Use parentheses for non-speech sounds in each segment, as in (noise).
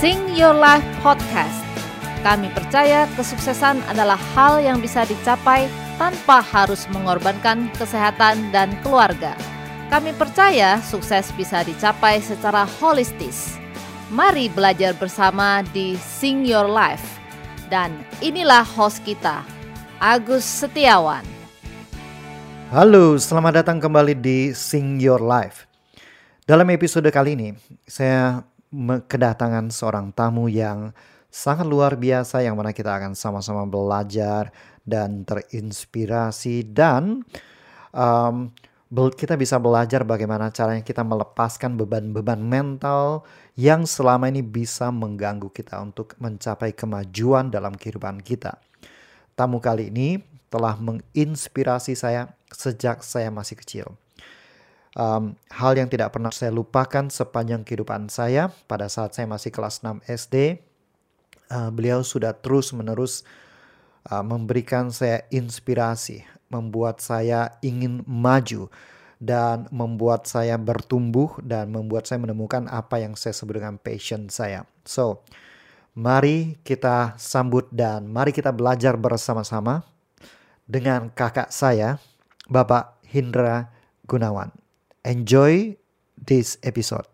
Sing Your Life Podcast. Kami percaya kesuksesan adalah hal yang bisa dicapai tanpa harus mengorbankan kesehatan dan keluarga. Kami percaya sukses bisa dicapai secara holistis. Mari belajar bersama di Sing Your Life. Dan inilah host kita, Agus Setiawan. Halo, selamat datang kembali di Sing Your Life. Dalam episode kali ini, saya kedatangan seorang tamu yang sangat luar biasa yang mana kita akan sama-sama belajar dan terinspirasi dan um, kita bisa belajar bagaimana caranya kita melepaskan beban-beban mental yang selama ini bisa mengganggu kita untuk mencapai kemajuan dalam kehidupan kita. Tamu kali ini telah menginspirasi saya sejak saya masih kecil um, hal yang tidak pernah saya lupakan sepanjang kehidupan saya pada saat saya masih kelas 6 SD. Uh, beliau sudah terus-menerus uh, memberikan saya inspirasi, membuat saya ingin maju dan membuat saya bertumbuh dan membuat saya menemukan apa yang saya sebut dengan passion saya. So, mari kita sambut dan mari kita belajar bersama-sama dengan kakak saya, Bapak Hindra Gunawan. Enjoy this episode.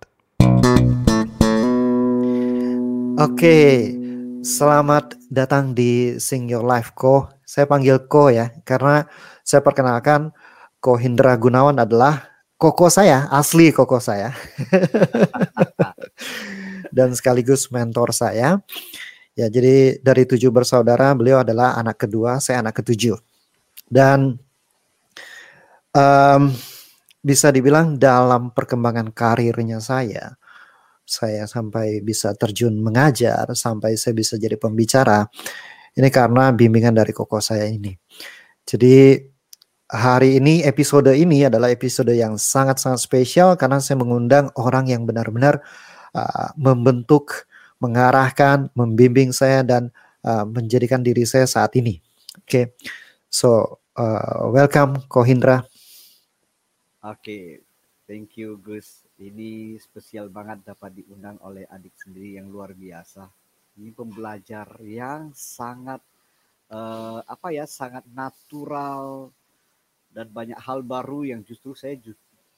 Oke, okay, selamat datang di Sing Your Life Ko. Saya panggil Ko ya, karena saya perkenalkan Ko Hindra Gunawan adalah koko saya, asli koko saya. (laughs) Dan sekaligus mentor saya. Ya, jadi dari tujuh bersaudara, beliau adalah anak kedua, saya anak ketujuh. Dan um, bisa dibilang dalam perkembangan karirnya saya, saya sampai bisa terjun mengajar, sampai saya bisa jadi pembicara, ini karena bimbingan dari koko saya ini. Jadi hari ini episode ini adalah episode yang sangat-sangat spesial karena saya mengundang orang yang benar-benar uh, membentuk, mengarahkan, membimbing saya dan uh, menjadikan diri saya saat ini. Oke, okay. so uh, welcome Kohindra. Oke, thank you Gus. Ini spesial banget dapat diundang oleh adik sendiri yang luar biasa. Ini pembelajar yang sangat uh, apa ya, sangat natural dan banyak hal baru yang justru saya ju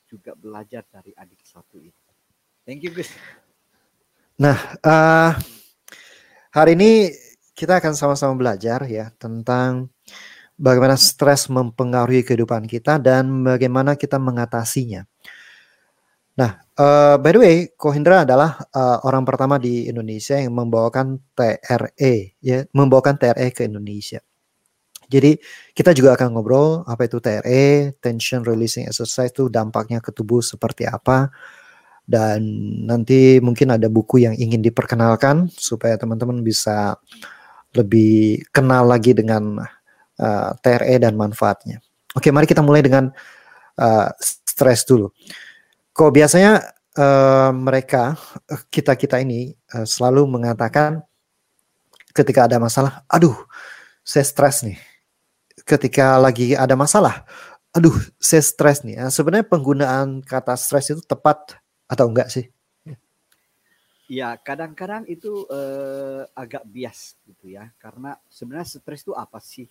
juga belajar dari adik satu ini. Thank you Gus. Nah, uh, hari ini kita akan sama-sama belajar ya tentang bagaimana stres mempengaruhi kehidupan kita dan bagaimana kita mengatasinya. Nah, uh, by the way, Kohindra adalah uh, orang pertama di Indonesia yang membawakan TRE, ya, membawakan TRE ke Indonesia. Jadi kita juga akan ngobrol apa itu TRE, tension releasing exercise itu dampaknya ke tubuh seperti apa, dan nanti mungkin ada buku yang ingin diperkenalkan supaya teman-teman bisa lebih kenal lagi dengan uh, eh, TRE dan manfaatnya. Oke, mari kita mulai dengan uh, stres dulu. Kok biasanya uh, mereka kita kita ini uh, selalu mengatakan ketika ada masalah, aduh, saya stres nih. Ketika lagi ada masalah, aduh, saya stres nih. Nah, sebenarnya penggunaan kata stres itu tepat atau enggak sih? Ya, kadang-kadang itu uh, agak bias gitu ya. Karena sebenarnya stres itu apa sih?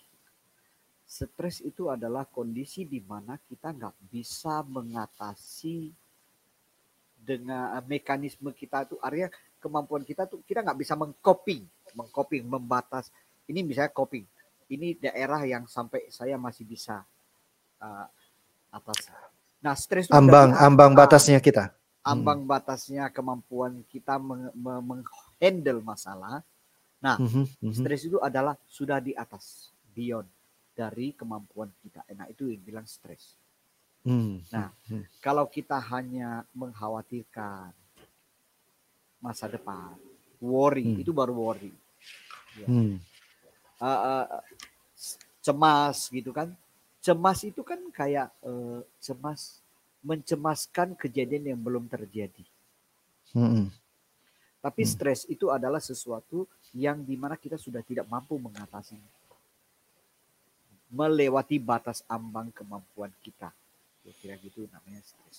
Stres itu adalah kondisi di mana kita nggak bisa mengatasi dengan mekanisme kita itu area kemampuan kita tuh kita nggak bisa mengcoping, mengcoping, membatas. Ini misalnya coping. Ini daerah yang sampai saya masih bisa uh, atas. Nah, stres itu ambang ambang batasnya kita. Ambang hmm. batasnya kemampuan kita menghandle masalah. Nah, mm -hmm. stres itu adalah sudah di atas, beyond dari kemampuan kita. Nah itu yang bilang stres. Hmm. Nah hmm. kalau kita hanya mengkhawatirkan masa depan, worry hmm. itu baru worry. Ya. Hmm. Uh, uh, cemas gitu kan. Cemas itu kan kayak uh, cemas mencemaskan kejadian yang belum terjadi. Hmm. Tapi hmm. stres itu adalah sesuatu yang di mana kita sudah tidak mampu mengatasinya melewati batas ambang kemampuan kita. Kira-kira gitu namanya stres.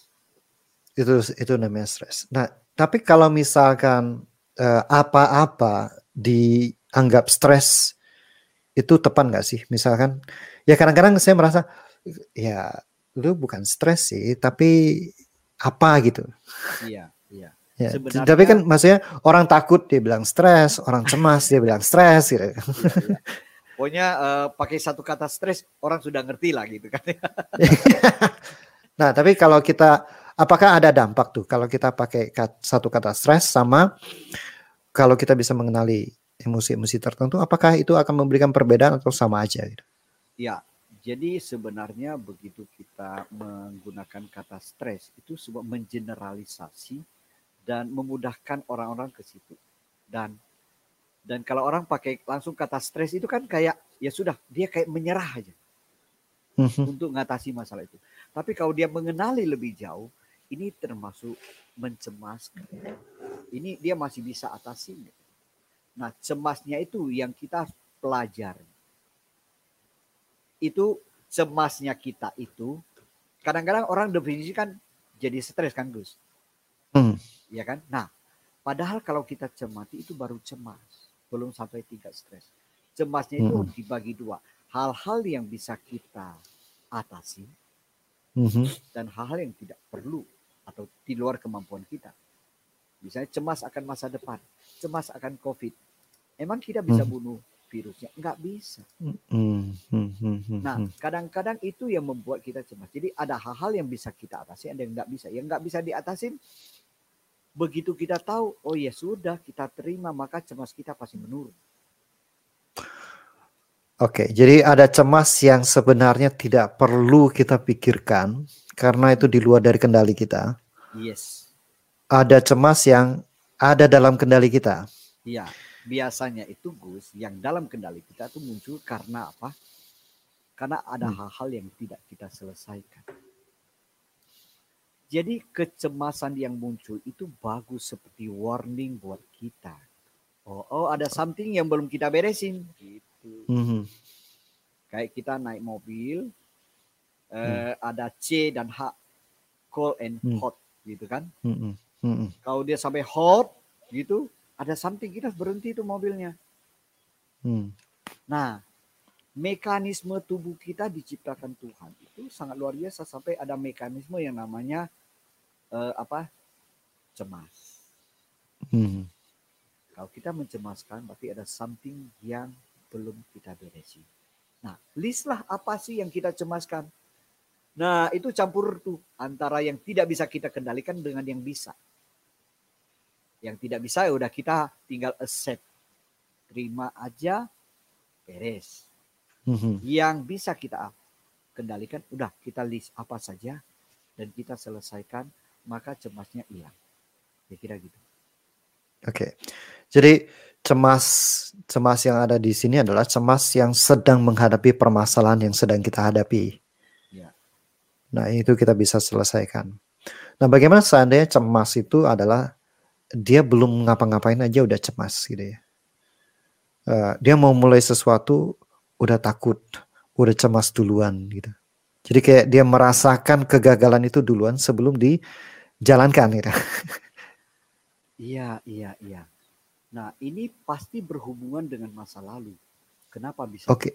Itu itu namanya stres. Nah, tapi kalau misalkan uh, apa-apa dianggap stres itu tepat nggak sih? Misalkan, ya kadang-kadang saya merasa ya lu bukan stres sih, tapi apa gitu. Iya, iya. Ya, Sebenarnya, tapi kan maksudnya orang takut dia bilang stres, orang cemas dia bilang stres gitu. Iya, iya. Pokoknya uh, pakai satu kata stres orang sudah ngerti lah gitu kan. (laughs) nah, tapi kalau kita apakah ada dampak tuh kalau kita pakai kat, satu kata stres sama kalau kita bisa mengenali emosi-emosi tertentu apakah itu akan memberikan perbedaan atau sama aja gitu? Ya, jadi sebenarnya begitu kita menggunakan kata stres itu sebuah mengeneralisasi dan memudahkan orang-orang ke situ. Dan dan kalau orang pakai langsung kata stres itu kan kayak ya sudah dia kayak menyerah aja mm-hmm. untuk mengatasi masalah itu. Tapi kalau dia mengenali lebih jauh, ini termasuk mencemaskan. Ini dia masih bisa atasi. Nah, cemasnya itu yang kita pelajari. Itu cemasnya kita itu kadang-kadang orang definisikan jadi stres kan Gus. Hmm. Ya kan? Nah, padahal kalau kita cemati itu baru cemas belum sampai tingkat stres. Cemasnya itu mm-hmm. dibagi dua. Hal-hal yang bisa kita atasi mm-hmm. dan hal-hal yang tidak perlu atau di luar kemampuan kita. Misalnya cemas akan masa depan, cemas akan COVID. Emang kita bisa mm-hmm. bunuh virusnya? Enggak bisa. Mm-hmm. Nah, kadang-kadang itu yang membuat kita cemas. Jadi ada hal-hal yang bisa kita atasi, ada yang enggak bisa. Yang enggak bisa diatasin, Begitu kita tahu, oh ya sudah kita terima, maka cemas kita pasti menurun. Oke, jadi ada cemas yang sebenarnya tidak perlu kita pikirkan karena itu di luar dari kendali kita. Yes. Ada cemas yang ada dalam kendali kita. Iya, biasanya itu Gus yang dalam kendali kita itu muncul karena apa? Karena ada hmm. hal-hal hmm. yang tidak kita selesaikan. Jadi kecemasan yang muncul itu bagus seperti warning buat kita. Oh, oh ada something yang belum kita beresin gitu. Mm-hmm. Kayak kita naik mobil, mm. uh, ada C dan H, cold and mm. hot gitu kan. Mm-hmm. Mm-hmm. Kalau dia sampai hot gitu, ada something kita berhenti itu mobilnya. Mm. Nah, mekanisme tubuh kita diciptakan Tuhan itu sangat luar biasa sampai ada mekanisme yang namanya uh, apa cemas. Hmm. Kalau kita mencemaskan berarti ada something yang belum kita beresin. Nah, listlah apa sih yang kita cemaskan. Nah, itu campur tuh antara yang tidak bisa kita kendalikan dengan yang bisa. Yang tidak bisa ya udah kita tinggal accept. Terima aja, beres. Mm-hmm. Yang bisa kita kendalikan, udah kita list apa saja dan kita selesaikan maka cemasnya hilang. Ya kira gitu. Oke. Jadi cemas cemas yang ada di sini adalah cemas yang sedang menghadapi permasalahan yang sedang kita hadapi. Ya. Nah, itu kita bisa selesaikan. Nah, bagaimana seandainya cemas itu adalah dia belum ngapa-ngapain aja udah cemas gitu ya. Uh, dia mau mulai sesuatu udah takut, udah cemas duluan gitu. Jadi kayak dia merasakan kegagalan itu duluan sebelum di jalankan gitu. Iya, iya, iya. Nah, ini pasti berhubungan dengan masa lalu. Kenapa bisa? Oke. Okay.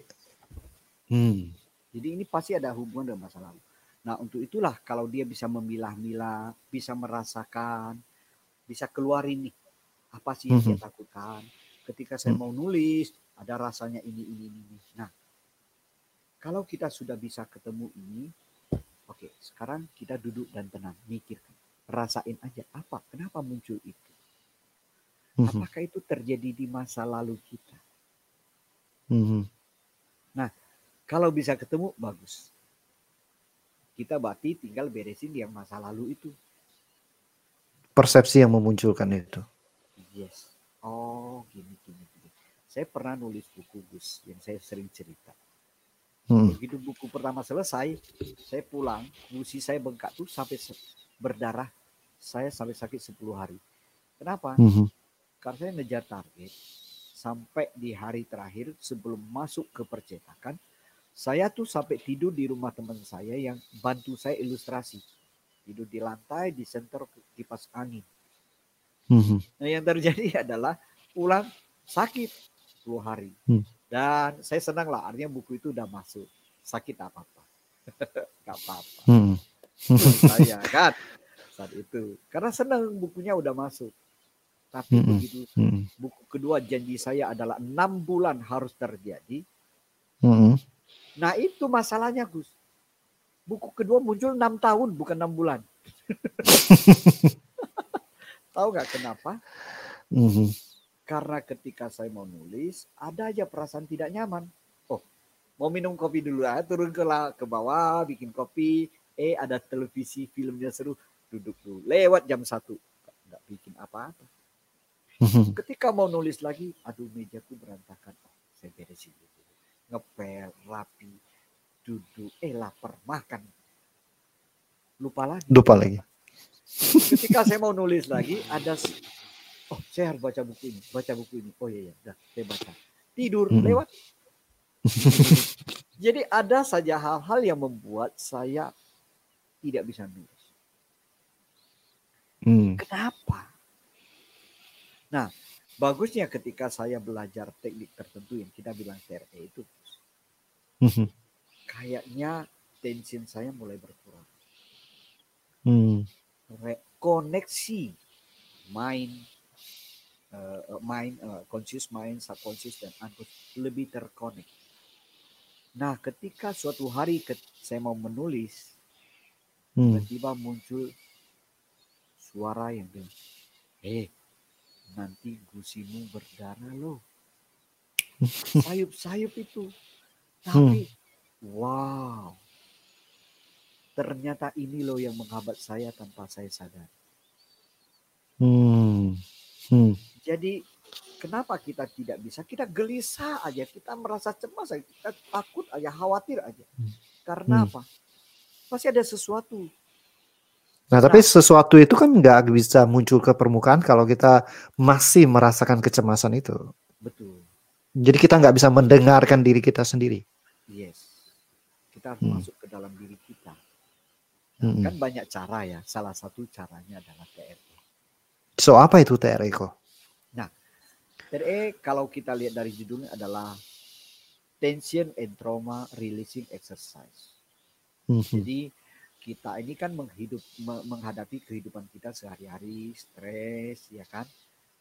Hmm. Jadi ini pasti ada hubungan dengan masa lalu. Nah, untuk itulah kalau dia bisa memilah-milah, bisa merasakan, bisa keluar ini apa sih yang dia hmm. takutkan. Ketika saya hmm. mau nulis, ada rasanya ini, ini, ini. Nah, kalau kita sudah bisa ketemu ini, oke, sekarang kita duduk dan tenang, mikirkan rasain aja apa? Kenapa muncul itu? Mm-hmm. apakah itu terjadi di masa lalu kita? Mm-hmm. nah kalau bisa ketemu bagus. Kita berarti tinggal beresin yang masa lalu itu. Persepsi yang memunculkan itu. Yes. Oh gini gini gini. Saya pernah nulis buku Gus yang saya sering cerita. Hmm. Begitu buku pertama selesai, saya pulang, gusi saya bengkak tuh sampai berdarah saya sampai sakit 10 hari. Kenapa? Mm -hmm. Karena saya ngejar target sampai di hari terakhir sebelum masuk ke percetakan, saya tuh sampai tidur di rumah teman saya yang bantu saya ilustrasi. Tidur di lantai, di senter kipas angin. Hmm. Nah yang terjadi (laughs) adalah pulang sakit 10 hari. Hmm. Dan saya senang lah, artinya buku itu udah masuk. Sakit apa-apa. (laughs) Gak apa-apa. Hmm. (laughs) saya kan saat itu. Karena senang bukunya udah masuk. Tapi hmm. begitu hmm. buku kedua janji saya adalah enam bulan harus terjadi. Hmm. Nah itu masalahnya Gus. Buku kedua muncul enam tahun bukan enam bulan. (laughs) Tahu nggak kenapa? Mm-hmm. Karena ketika saya mau nulis, ada aja perasaan tidak nyaman. Oh, mau minum kopi dulu ya, turun ke ke bawah, bikin kopi. Eh, ada televisi, filmnya seru, duduk dulu. Lewat jam satu, nggak bikin apa-apa. Mm-hmm. Ketika mau nulis lagi, aduh mejaku berantakan. Oh, saya beresin dulu. Ngepel, rapi, duduk. Eh, lapar, makan. Lupa lagi. Lupa lagi. Ketika saya mau nulis lagi, ada oh saya harus baca buku ini, baca buku ini. Oh iya, iya, dah saya baca. Tidur hmm. lewat. Jadi ada saja hal-hal yang membuat saya tidak bisa nulis. Hmm. Kenapa? Nah, bagusnya ketika saya belajar teknik tertentu yang kita bilang TRE itu, hmm. kayaknya tension saya mulai berkurang. Hmm. Koneksi mind uh, mind, uh, conscious mind, subconscious dan unconscious lebih terkonek. Nah, ketika suatu hari ke, saya mau menulis, hmm. tiba-tiba muncul suara yang bilang, "Eh, nanti gusimu berdarah loh." Sayup-sayup itu. Tapi hmm. wow. Ternyata ini loh yang menghambat saya tanpa saya sadar. Hmm. Hmm. Jadi kenapa kita tidak bisa? Kita gelisah aja, kita merasa cemas aja, kita takut aja, khawatir aja. Hmm. Karena hmm. apa? Pasti ada sesuatu. Nah, tapi nah. sesuatu itu kan nggak bisa muncul ke permukaan kalau kita masih merasakan kecemasan itu. Betul. Jadi kita nggak bisa mendengarkan diri kita sendiri. Yes. Kita harus hmm. masuk ke dalam diri kita. Nah, hmm. Kan banyak cara ya. Salah satu caranya adalah TRE. So apa itu TRE kok? TRE kalau kita lihat dari judulnya adalah Tension and Trauma Releasing Exercise. Mm -hmm. Jadi kita ini kan menghidup menghadapi kehidupan kita sehari-hari, stres, ya kan?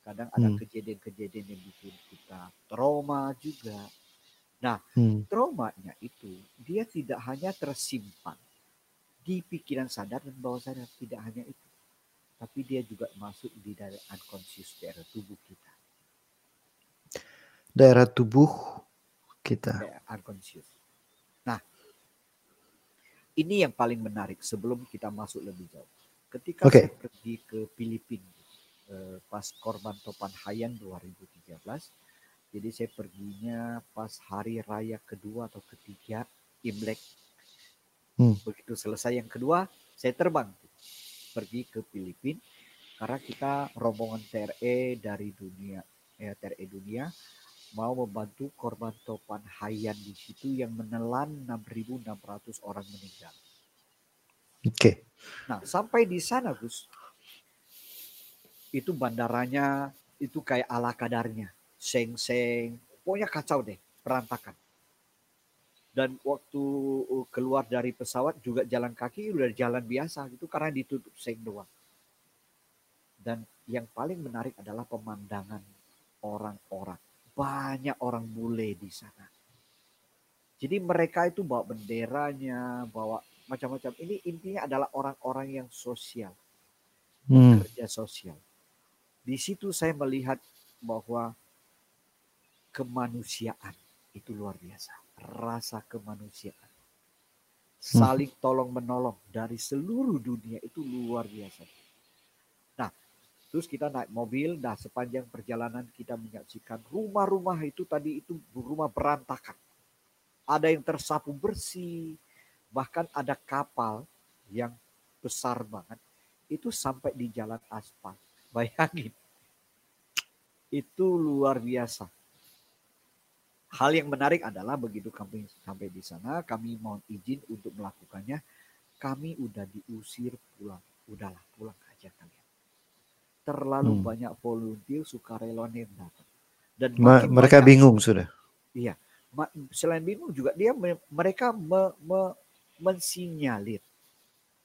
Kadang ada hmm. kejadian-kejadian yang bikin kita trauma juga. Nah, hmm. traumanya itu dia tidak hanya tersimpan di pikiran sadar dan bawah sadar, tidak hanya itu. Tapi dia juga masuk di dalam unconscious daerah tubuh kita daerah tubuh kita. Unconscious. Ini yang paling menarik sebelum kita masuk lebih jauh. Ketika okay. saya pergi ke Filipina eh, pas korban Topan Hayang 2013, jadi saya perginya pas hari raya kedua atau ketiga Imlek. Hmm. Begitu selesai yang kedua, saya terbang pergi ke Filipina karena kita rombongan TRE dari dunia ya TRE dunia mau membantu korban topan Hayan di situ yang menelan 6.600 orang meninggal. Oke. Okay. Nah, sampai di sana, Gus, itu bandaranya itu kayak ala kadarnya, seng-seng, pokoknya kacau deh, berantakan. Dan waktu uh, keluar dari pesawat juga jalan kaki udah jalan biasa gitu karena ditutup seng doang. Dan yang paling menarik adalah pemandangan orang-orang banyak orang bule di sana. Jadi mereka itu bawa benderanya, bawa macam-macam. Ini intinya adalah orang-orang yang sosial, hmm. kerja sosial. Di situ saya melihat bahwa kemanusiaan itu luar biasa, rasa kemanusiaan, saling tolong menolong dari seluruh dunia itu luar biasa. Terus kita naik mobil, nah sepanjang perjalanan kita menyaksikan rumah-rumah itu tadi itu rumah berantakan. Ada yang tersapu bersih, bahkan ada kapal yang besar banget itu sampai di jalan aspal. Bayangin. Itu luar biasa. Hal yang menarik adalah begitu kami sampai di sana, kami mohon izin untuk melakukannya. Kami udah diusir pulang. Udahlah, pulang aja kalian terlalu hmm. banyak volunteer sukarelawan yang datang. Dan Ma mereka banyak, bingung sudah. Iya. Selain bingung juga dia mereka me, me, mensinyalir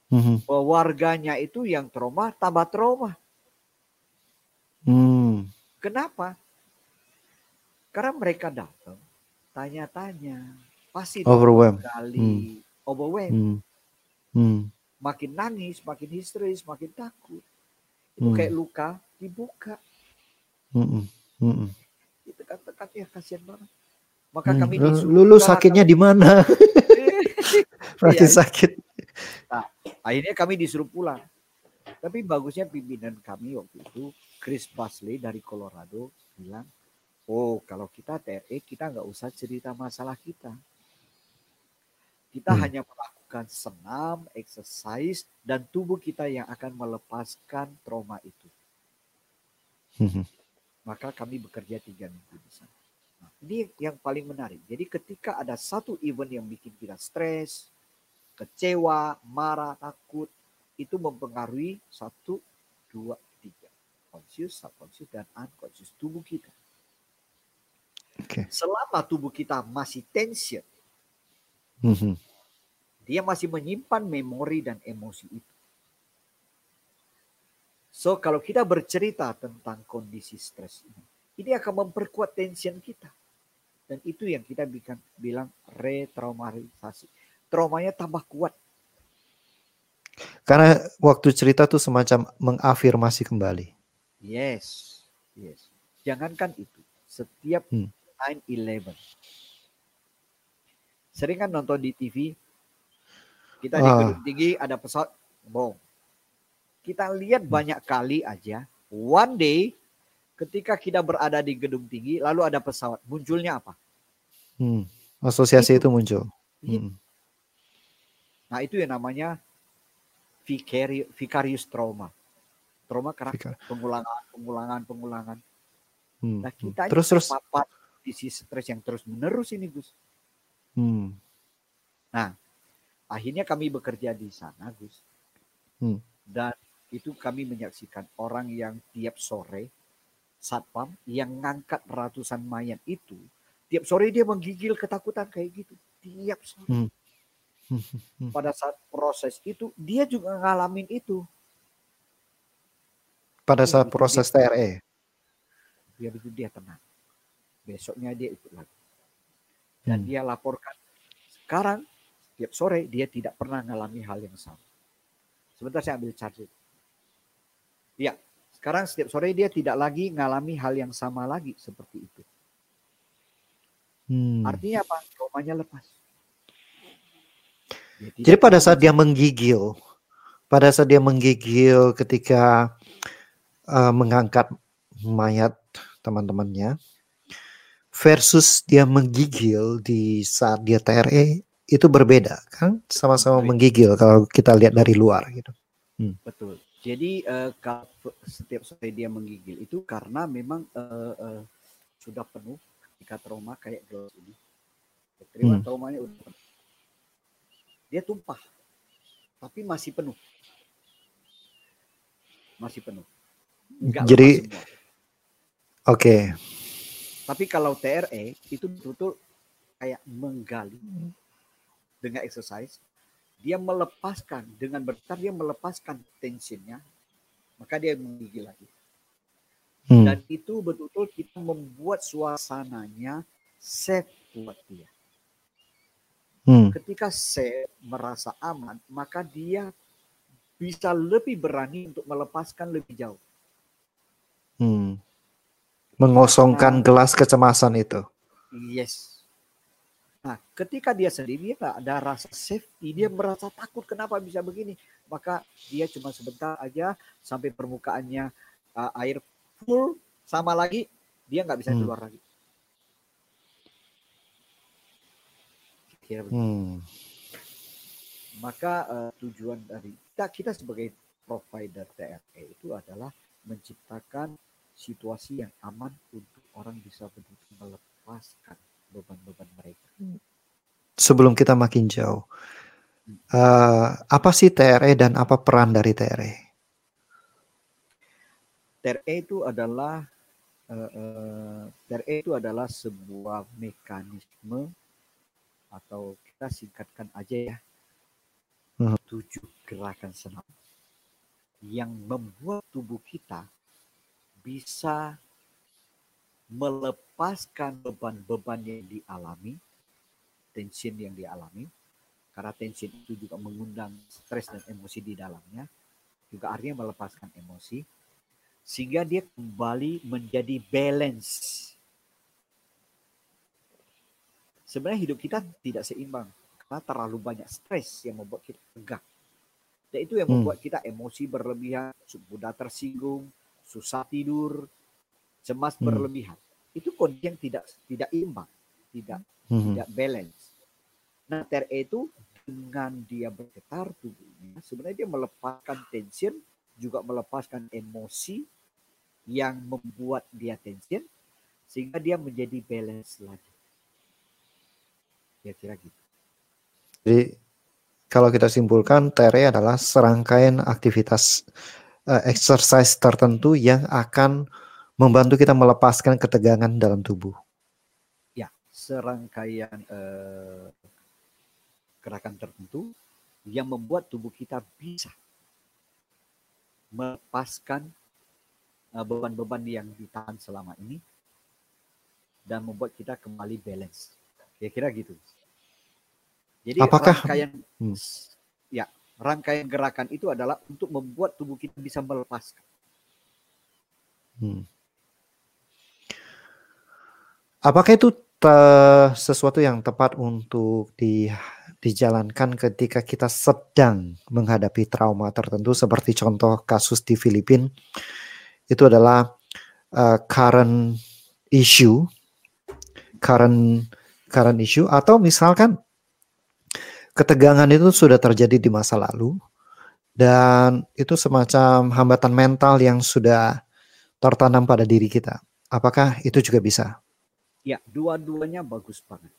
hmm. bahwa warganya itu yang trauma tambah trauma. Hmm. Kenapa? Karena mereka datang tanya-tanya, pasti overwhelmed kali hmm. overwhelmed. Hmm. Hmm. Makin nangis, makin histeris, makin takut itu hmm. kayak luka dibuka. Hmm. Hmm. Itu tekan ya kasihan banget. Maka hmm. kami. Lulu sakitnya di mana? (laughs) Berarti iya. sakit. Nah, akhirnya kami disuruh pulang. Tapi bagusnya pimpinan kami waktu itu, Chris Basley dari Colorado bilang, oh kalau kita TRE kita nggak usah cerita masalah kita. Kita hmm. hanya melakukan melakukan senam, exercise, dan tubuh kita yang akan melepaskan trauma itu. Mhm. Maka kami bekerja tiga minggu di sana. Nah, ini yang paling menarik. Jadi ketika ada satu event yang bikin kita stres, kecewa, marah, takut, itu mempengaruhi satu, dua, tiga. Conscious, subconscious, dan unconscious tubuh kita. Okay. Selama tubuh kita masih tension, mm -hmm. Dia masih menyimpan memori dan emosi itu. So kalau kita bercerita tentang kondisi stres ini, ini akan memperkuat tension kita. Dan itu yang kita bikin, bilang retraumatisasi. Traumanya tambah kuat. Karena waktu cerita tuh semacam mengafirmasi kembali. Yes, yes. Jangankan itu, setiap hmm. 9-11. Sering kan nonton di TV, kita di gedung tinggi ada pesawat, bom. Kita lihat hmm. banyak kali aja. One day ketika kita berada di gedung tinggi lalu ada pesawat, munculnya apa? Hmm. Asosiasi itu, itu muncul. Hmm. Nah itu yang namanya vicarious, vicarious trauma. Trauma karena pengulangan, pengulangan, pengulangan. Hmm. Nah kita terus terus di stres yang terus menerus ini Gus. Hmm. Nah Akhirnya kami bekerja di sana, Gus. Hmm. Dan itu kami menyaksikan orang yang tiap sore satpam yang ngangkat ratusan mayat itu tiap sore dia menggigil ketakutan kayak gitu tiap sore. Hmm. Hmm. Pada saat proses itu dia juga ngalamin itu. Pada saat proses dia, TRE. Biar itu dia tenang. Besoknya dia ikut lagi. Dan hmm. dia laporkan sekarang tiap sore dia tidak pernah mengalami hal yang sama. Sebentar saya ambil charger. Ya, sekarang setiap sore dia tidak lagi mengalami hal yang sama lagi seperti itu. Hmm. Artinya apa? Traumanya lepas. Jadi pada saat dia menggigil, pada saat dia menggigil ketika uh, mengangkat mayat teman-temannya, versus dia menggigil di saat dia TRE, itu berbeda kan sama-sama menggigil kalau kita lihat dari luar gitu. Hmm. Betul. Jadi uh, kalau setiap sore dia menggigil itu karena memang uh, uh, sudah penuh ketika trauma kayak gelas ini. Terima hmm. traumanya udah penuh. Dia tumpah, tapi masih penuh. Masih penuh. Enggak Jadi, oke. Okay. Tapi kalau TRE itu betul-betul kayak menggali, dengan exercise, dia melepaskan dengan bertar dia melepaskan tensionnya, maka dia menggigil lagi. Hmm. Dan itu betul-betul kita membuat suasananya safe buat dia. Hmm. Ketika safe merasa aman, maka dia bisa lebih berani untuk melepaskan lebih jauh. Hmm. Mengosongkan nah, gelas kecemasan itu. Yes. Nah, ketika dia sendiri dia nggak ada rasa safety, dia merasa takut kenapa bisa begini, maka dia cuma sebentar aja sampai permukaannya uh, air full sama lagi dia nggak bisa hmm. keluar lagi. hmm. Maka uh, tujuan dari kita kita sebagai provider TRE itu adalah menciptakan situasi yang aman untuk orang bisa betul-betul melepaskan beban-beban mereka. Sebelum kita makin jauh, uh, apa sih TRE dan apa peran dari TRE? TRE itu adalah uh, uh, TRE itu adalah sebuah mekanisme atau kita singkatkan aja ya hmm. tujuh gerakan senam yang membuat tubuh kita bisa melepaskan beban-beban yang dialami, tension yang dialami, karena tension itu juga mengundang stres dan emosi di dalamnya, juga artinya melepaskan emosi, sehingga dia kembali menjadi balance. Sebenarnya hidup kita tidak seimbang karena terlalu banyak stres yang membuat kita tegak. Dan itu yang hmm. membuat kita emosi berlebihan, mudah tersinggung, susah tidur, cemas hmm. berlebihan. Itu kondisi yang tidak tidak imbang, tidak hmm. tidak balance. Nah, TRE itu dengan dia bergetar tubuhnya, sebenarnya dia melepaskan tension, juga melepaskan emosi yang membuat dia tension, sehingga dia menjadi balance lagi. Kira-kira gitu. Jadi kalau kita simpulkan TRE adalah serangkaian aktivitas uh, exercise tertentu yang akan membantu kita melepaskan ketegangan dalam tubuh. Ya, serangkaian uh, gerakan tertentu yang membuat tubuh kita bisa melepaskan beban beban-beban yang ditahan selama ini dan membuat kita kembali balance. Kira-kira gitu. Jadi Apakah rangkaian hmm. ya rangkaian gerakan itu adalah untuk membuat tubuh kita bisa melepaskan. Hmm. Apakah itu sesuatu yang tepat untuk di, dijalankan ketika kita sedang menghadapi trauma tertentu seperti contoh kasus di Filipina itu adalah uh, current issue current current issue atau misalkan ketegangan itu sudah terjadi di masa lalu dan itu semacam hambatan mental yang sudah tertanam pada diri kita. Apakah itu juga bisa? Ya, dua-duanya bagus banget.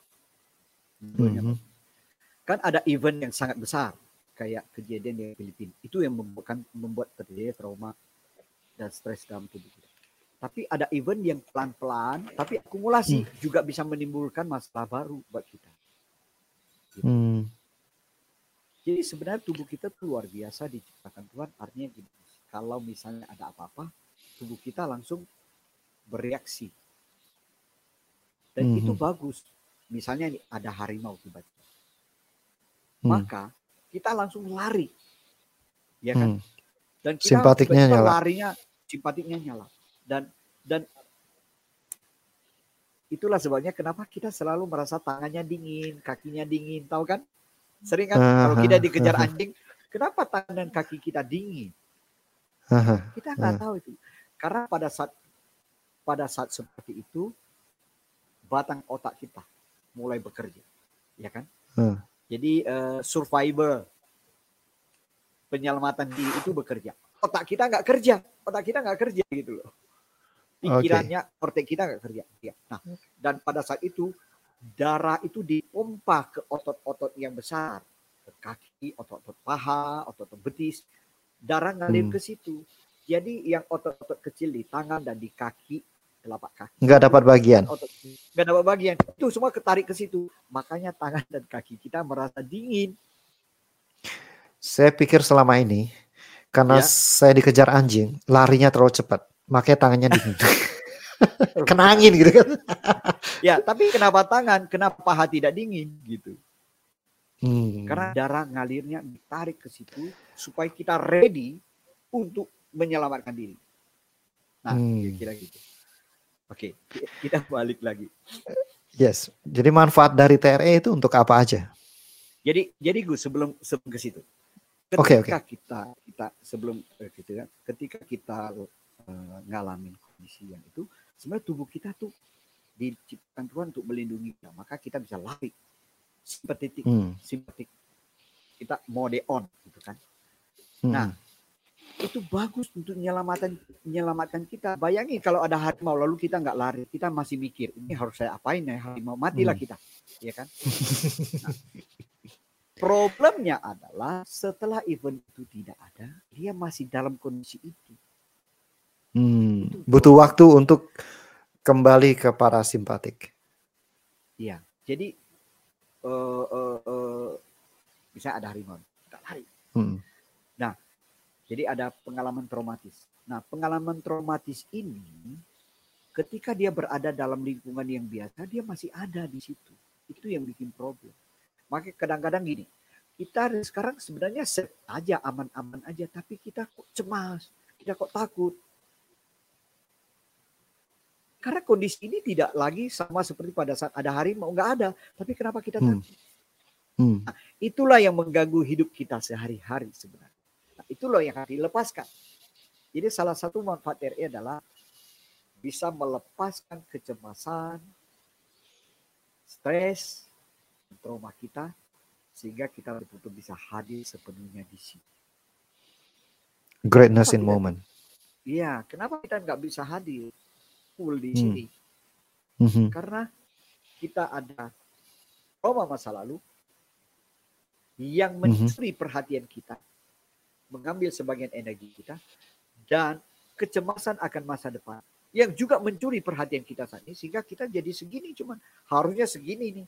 Dua mm -hmm. Kan ada event yang sangat besar kayak kejadian di Filipina. Itu yang membuat membuat terjadi trauma dan stres dalam tubuh kita. Tapi ada event yang pelan-pelan, tapi akumulasi hmm. juga bisa menimbulkan masalah baru buat kita. Gitu. Hmm. Jadi sebenarnya tubuh kita tuh luar biasa diciptakan Tuhan. Artinya gini, kalau misalnya ada apa-apa, tubuh kita langsung bereaksi. Dan hmm. itu bagus. Misalnya ada harimau tiba-tiba. Hmm. Maka kita langsung lari. Ya kan? Hmm. Dan kita simpatiknya nyala. larinya simpatiknya nyala. Dan dan itulah sebabnya kenapa kita selalu merasa tangannya dingin, kakinya dingin, tahu kan? Sering kan uh, kalau kita dikejar uh, anjing, kenapa tangan dan kaki kita dingin? Uh, kita nggak tahu itu. Karena pada saat pada saat seperti itu batang otak kita mulai bekerja, ya kan? Jadi uh, survivor penyelamatan diri itu bekerja. Otak kita nggak kerja, otak kita nggak kerja gitu loh. Pikirannya, okay. otak kita nggak kerja. Ya. Nah, dan pada saat itu darah itu dipompa ke otot-otot yang besar, ke kaki, otot-otot paha, otot-otot betis, darah ngalir hmm. ke situ. Jadi yang otot-otot kecil di tangan dan di kaki, telapak kaki. Nggak dapat bagian. Otot, nggak dapat bagian. Itu semua ketarik ke situ. Makanya tangan dan kaki kita merasa dingin. Saya pikir selama ini, karena ya. saya dikejar anjing, larinya terlalu cepat. Makanya tangannya dingin. (laughs) Kena angin gitu kan. (laughs) ya, tapi kenapa tangan? Kenapa paha tidak dingin gitu? Hmm. Karena darah ngalirnya ditarik ke situ supaya kita ready untuk menyelamatkan diri. Nah, hmm. kira gitu. Oke, kita balik lagi. Yes. Jadi manfaat dari TRE itu untuk apa aja? Jadi jadi gue sebelum sebelum ke situ. Ketika okay, okay. kita kita sebelum eh, gitu ya, ketika kita uh, ngalamin kondisi yang itu, sebenarnya tubuh kita tuh diciptakan Tuhan untuk melindungi kita. Maka kita bisa lari. Simpatik, hmm. simpatik. Kita mode on gitu kan. Hmm. Nah, itu bagus untuk menyelamatkan menyelamatkan kita. Bayangin kalau ada harimau lalu kita nggak lari, kita masih mikir ini harus saya apain ya harimau matilah hmm. kita, ya kan? Nah, problemnya adalah setelah event itu tidak ada, dia masih dalam kondisi itu. Hmm, butuh waktu untuk kembali ke parasimpatik. Iya, jadi uh, uh, uh, bisa ada harimau, kita lari. Hmm. Jadi ada pengalaman traumatis. Nah, pengalaman traumatis ini ketika dia berada dalam lingkungan yang biasa, dia masih ada di situ. Itu yang bikin problem. Makanya kadang-kadang gini, kita sekarang sebenarnya set aja aman-aman aja, tapi kita kok cemas, kita kok takut. Karena kondisi ini tidak lagi sama seperti pada saat ada hari mau nggak ada, tapi kenapa kita hmm. takut? Hmm. Nah, itulah yang mengganggu hidup kita sehari-hari sebenarnya. Nah, itulah yang harus dilepaskan. Jadi salah satu manfaat RE adalah bisa melepaskan kecemasan, stres, trauma kita sehingga kita betul-betul bisa hadir sepenuhnya di sini. Greatness in moment. Iya, kenapa kita nggak bisa hadir? full di hmm. sini. Mm-hmm. Karena kita ada trauma masa lalu yang mhm. mencuri mm-hmm. perhatian kita, mengambil sebagian energi kita, dan kecemasan akan masa depan yang juga mencuri perhatian kita saat ini sehingga kita jadi segini cuman harusnya segini nih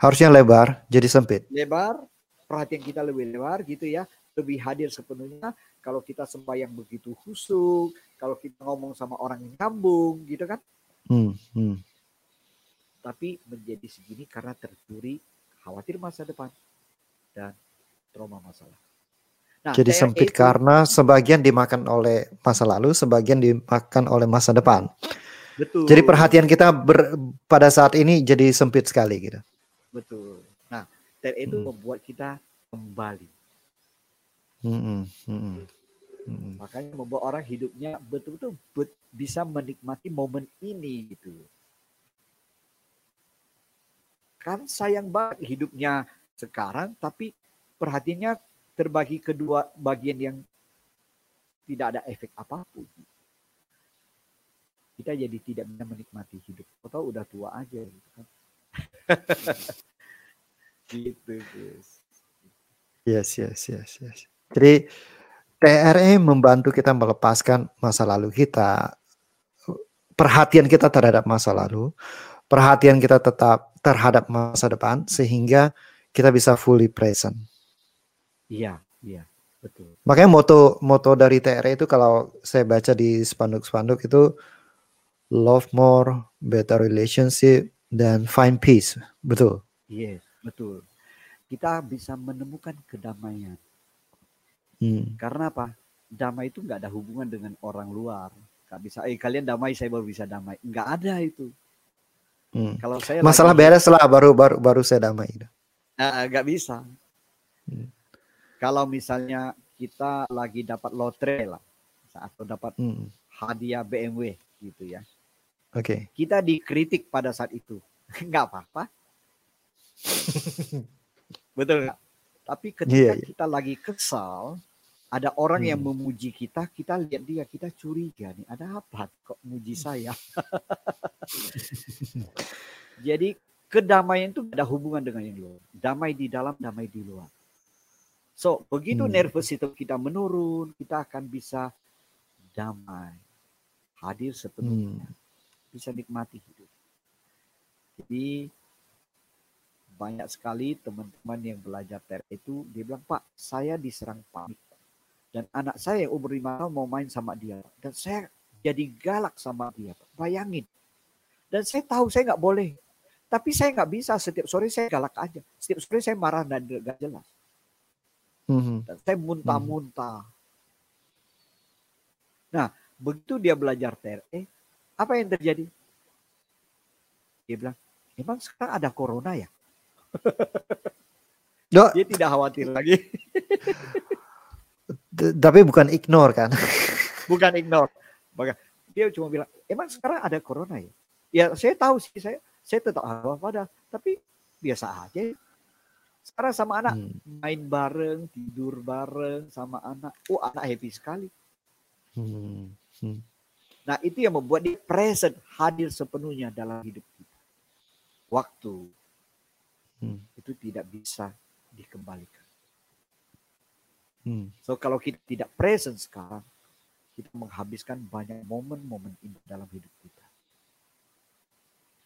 harusnya lebar jadi sempit lebar perhatian kita lebih lebar gitu ya lebih hadir sepenuhnya kalau kita sembahyang begitu khusyuk kalau kita ngomong sama orang yang nyambung gitu kan. Hmm, hmm. Tapi menjadi segini karena tercuri khawatir masa depan dan trauma masalah. Nah, Jadi sempit itu, karena sebagian dimakan oleh masa lalu, sebagian dimakan oleh masa depan. Betul. Jadi perhatian kita ber, pada saat ini jadi sempit sekali gitu. Betul. Nah, dan itu hmm. membuat kita kembali. Hmm, hmm, hmm. Hmm. Makanya membuat orang hidupnya betul-betul bisa menikmati momen ini gitu. Kan sayang banget hidupnya sekarang tapi perhatiannya terbagi kedua bagian yang tidak ada efek apa pun. Kita jadi tidak bisa menikmati hidup. Atau udah tua aja gitu kan. (laughs) gitu guys. Yes, yes, yes, yes. Jadi TRE membantu kita melepaskan masa lalu kita, perhatian kita terhadap masa lalu, perhatian kita tetap terhadap masa depan, sehingga kita bisa fully present. Iya, iya, betul. Makanya moto moto dari TRE itu kalau saya baca di spanduk-spanduk itu love more, better relationship, dan find peace. Betul. Iya, yes, betul. Kita bisa menemukan kedamaian Hmm. Karena apa? Damai itu nggak ada hubungan dengan orang luar. Gak bisa, eh kalian damai saya baru bisa damai. Nggak ada itu. Hmm. Kalau saya masalah lagi, beres lah baru baru baru saya damai. Nah, nggak bisa. Hmm. Kalau misalnya kita lagi dapat lotre lah, atau dapat hmm. hadiah BMW gitu ya. Oke. Okay. Kita dikritik pada saat itu, (laughs) nggak apa-apa. (laughs) Betul nggak? Tapi ketika yeah, yeah. kita lagi kesal, ada orang hmm. yang memuji kita, kita lihat dia, kita curiga nih, ada apa kok muji saya? (laughs) Jadi kedamaian itu ada hubungan dengan yang luar. Damai di dalam, damai di luar. So, begitu hmm. nervous itu kita menurun, kita akan bisa damai, hadir sepenuhnya, hmm. bisa nikmati hidup. Jadi banyak sekali teman-teman yang belajar ter itu dia bilang Pak saya diserang panik dan anak saya yang umur lima tahun mau main sama dia dan saya jadi galak sama dia bayangin dan saya tahu saya nggak boleh tapi saya nggak bisa setiap sore saya galak aja setiap sore saya marah dan gak jelas mm-hmm. dan saya muntah-muntah nah begitu dia belajar TRE apa yang terjadi dia bilang emang sekarang ada corona ya dia tidak khawatir lagi (laughs) tapi bukan ignore kan? (laughs) bukan ignore. Dia cuma bilang, emang sekarang ada corona ya? Ya saya tahu sih, saya saya tetap pada, tapi biasa aja. Sekarang sama anak hmm. main bareng, tidur bareng sama anak. Oh anak happy sekali. Hmm. Hmm. Nah itu yang membuat dia present, hadir sepenuhnya dalam hidup kita. Waktu hmm. itu tidak bisa dikembalikan. Hmm. So kalau kita tidak present sekarang, kita menghabiskan banyak momen-momen indah dalam hidup kita.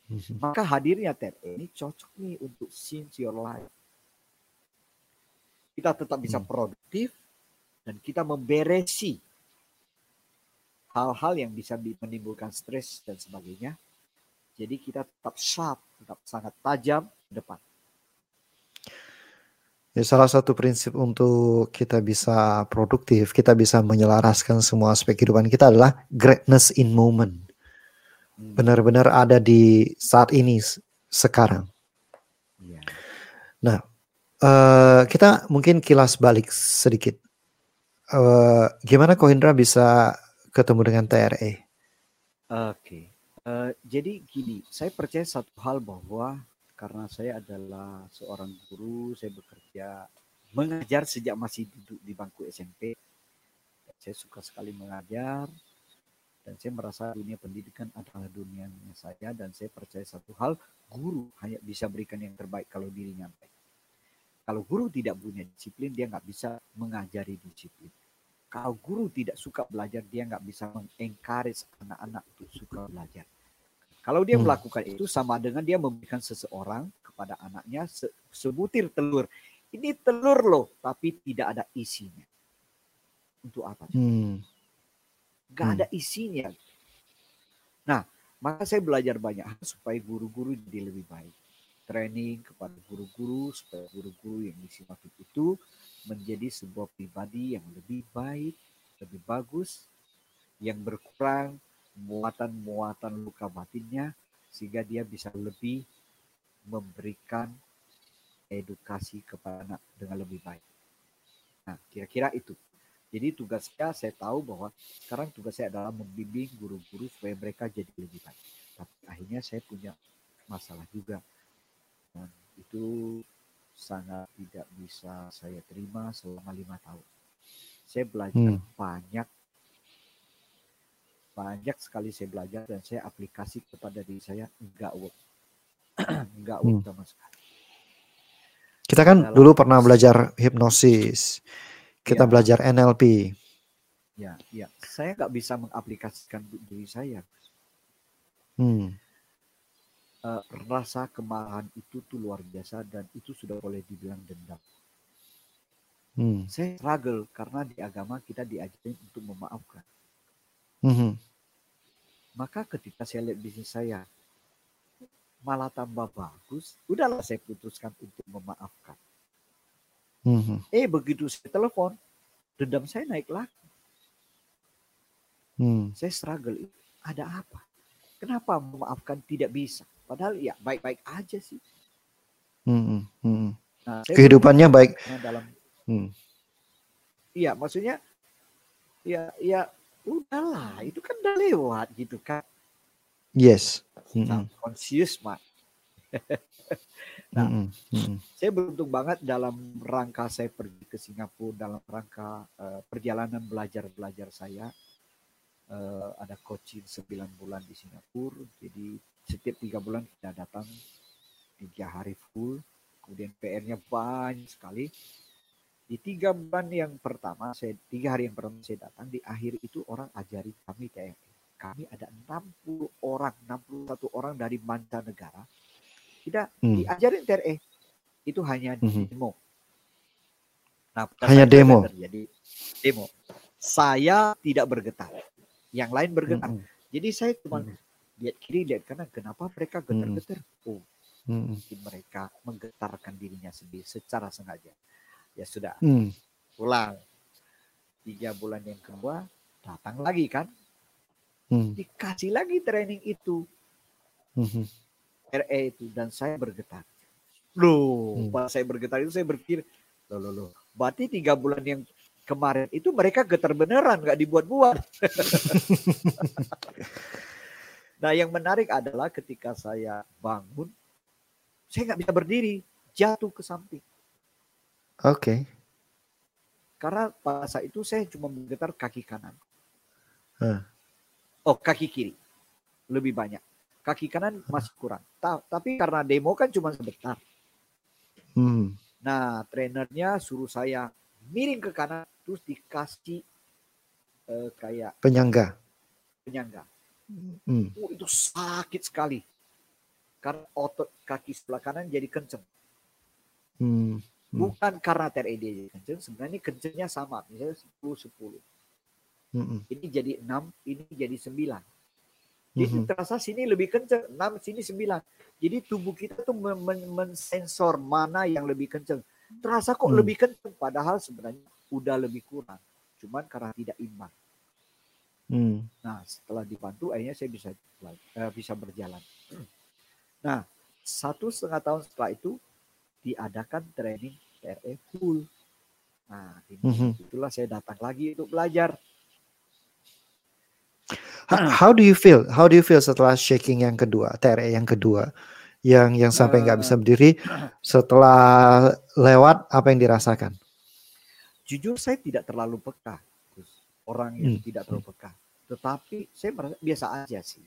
Mhm. Maka hadirnya TED ini cocok nih untuk since your life. Kita tetap bisa hmm. produktif dan kita memberesi hal-hal yang bisa menimbulkan stres dan sebagainya. Jadi kita tetap sharp, tetap sangat tajam ke depan. Ya, salah satu prinsip untuk kita bisa produktif, kita bisa menyelaraskan semua aspek kehidupan kita adalah greatness in moment. Hmm. Benar-benar ada di saat ini sekarang. Ya. Nah, uh, kita mungkin kilas balik sedikit. Uh, gimana Kohindra bisa ketemu dengan TRE? Oke, okay. uh, jadi gini, saya percaya satu hal bahwa karena saya adalah seorang guru, saya bekerja mengajar sejak masih duduk di bangku SMP. Saya suka sekali mengajar dan saya merasa dunia pendidikan adalah dunia saya dan saya percaya satu hal, guru hanya bisa berikan yang terbaik kalau dirinya baik. Kalau guru tidak punya disiplin, dia nggak bisa mengajari disiplin. Kalau guru tidak suka belajar, dia nggak bisa mengencourage anak-anak untuk suka belajar. Kalau dia hmm. melakukan itu sama dengan dia memberikan seseorang kepada anaknya se sebutir telur. Ini telur loh, tapi tidak ada isinya. Untuk apa? Hmm. Gak hmm. ada isinya. Nah, maka saya belajar banyak supaya guru-guru jadi lebih baik. Training kepada guru-guru supaya guru-guru yang di itu menjadi sebuah pribadi yang lebih baik, lebih bagus, yang berkurang muatan-muatan luka batinnya sehingga dia bisa lebih memberikan edukasi kepada anak dengan lebih baik. Nah, kira-kira itu. Jadi tugas saya, saya tahu bahwa sekarang tugas saya adalah membimbing guru-guru supaya mereka jadi lebih baik. Tapi akhirnya saya punya masalah juga. Dan itu sangat tidak bisa saya terima selama lima tahun. Saya belajar hmm. banyak banyak sekali saya belajar dan saya aplikasi kepada diri saya enggak work (clears throat) enggak work hmm. sama sekali kita kan Dalam dulu pernah belajar hipnosis kita ya. belajar NLP ya ya saya nggak bisa mengaplikasikan diri saya hmm. Uh, rasa kemarahan itu tuh luar biasa dan itu sudah boleh dibilang dendam hmm. saya struggle karena di agama kita diajarin untuk memaafkan Mm-hmm. Maka ketika saya lihat bisnis saya malah tambah bagus, udahlah saya putuskan untuk memaafkan. Mm-hmm. Eh begitu saya telepon, dendam saya naik lagi. Mm. Saya struggle, ada apa? Kenapa memaafkan tidak bisa? Padahal ya baik-baik aja sih. Mm-hmm. Mm-hmm. Nah, Kehidupannya baik. Dalam, mm. Iya, maksudnya ya ya udahlah itu kan udah lewat gitu kan yes mm-hmm. conscious mak (laughs) nah mm -hmm. saya beruntung banget dalam rangka saya pergi ke Singapura dalam rangka uh, perjalanan belajar belajar saya uh, ada coaching 9 bulan di Singapura jadi setiap tiga bulan kita datang tiga hari full kemudian PR-nya banyak sekali di tiga bulan yang pertama, saya tiga hari yang pertama saya datang, di akhir itu orang ajari kami kayak kami ada 60 orang, 61 orang dari mancanegara. Kita hmm. diajarin TRE. Itu hanya hmm. demo. Nah, hanya demo. Jadi demo. Saya tidak bergetar. Yang lain bergetar. Hmm. Jadi saya cuma hmm. lihat kiri, lihat kanan. Kenapa mereka getar-getar? Hmm. Oh, hmm. mungkin mereka menggetarkan dirinya sendiri secara sengaja ya sudah hmm. pulang tiga bulan yang kedua datang lagi kan hmm. dikasih lagi training itu hmm. RE itu dan saya bergetar loh hmm. pas saya bergetar itu saya berpikir loh loh loh berarti tiga bulan yang kemarin itu mereka getar beneran nggak dibuat-buat (laughs) nah yang menarik adalah ketika saya bangun saya nggak bisa berdiri jatuh ke samping Oke. Okay. Karena pada saat itu saya cuma menggetar kaki kanan. Huh. Oh, kaki kiri. Lebih banyak. Kaki kanan masih kurang. Ta tapi karena demo kan cuma sebentar. Hmm. Nah, trainernya suruh saya miring ke kanan terus dikasih uh, kayak penyangga. Penyangga. Hmm. Oh, itu sakit sekali. Karena otot kaki sebelah kanan jadi kenceng. Hmm. Hmm. Bukan karena TRED jadi kenceng, sebenarnya kencengnya sama, misalnya 10 10. Hmm. Ini jadi 6, ini jadi 9. Jadi hmm. terasa sini lebih kenceng, 6 sini 9. Jadi tubuh kita tuh mensensor mana yang lebih kenceng. Terasa kok hmm. lebih kenceng padahal sebenarnya udah lebih kurang. Cuman karena tidak imbang. Hmm. Nah, setelah dibantu akhirnya saya bisa uh, bisa berjalan. Nah, satu setengah tahun setelah itu diadakan training TRE full. Nah, ini, mm-hmm. itulah saya datang lagi untuk belajar. How do you feel? How do you feel setelah shaking yang kedua, TRE yang kedua, yang yang sampai nggak uh, bisa berdiri? Setelah lewat, apa yang dirasakan? Jujur saya tidak terlalu peka, orang yang hmm. tidak terlalu peka. Tetapi saya merasa biasa aja sih,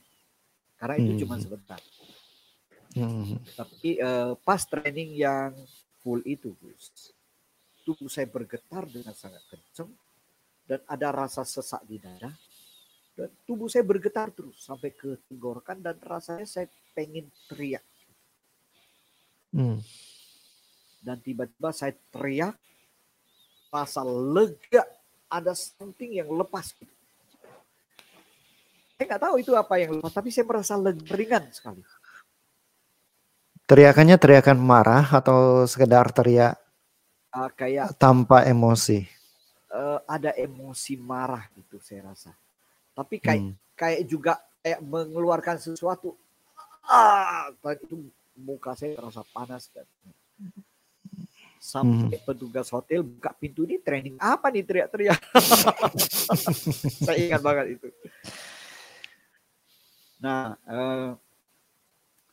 karena itu hmm. cuma sebentar. Hmm. Tapi uh, pas training yang full itu, Gus, tubuh saya bergetar dengan sangat kencang dan ada rasa sesak di dada dan tubuh saya bergetar terus sampai ke tenggorokan dan rasanya saya pengen teriak. Hmm. Dan tiba-tiba saya teriak, rasa lega, ada something yang lepas. Saya nggak tahu itu apa yang lepas, tapi saya merasa lega, ringan sekali. Teriakannya teriakan marah atau sekedar teriak uh, kayak tanpa emosi? Uh, ada emosi marah gitu saya rasa. Tapi kayak hmm. kayak juga kayak mengeluarkan sesuatu. Ah, itu muka saya terasa panas kan. Sampai hmm. petugas hotel buka pintu ini training apa nih teriak-teriak. (laughs) saya ingat banget itu. Nah, uh,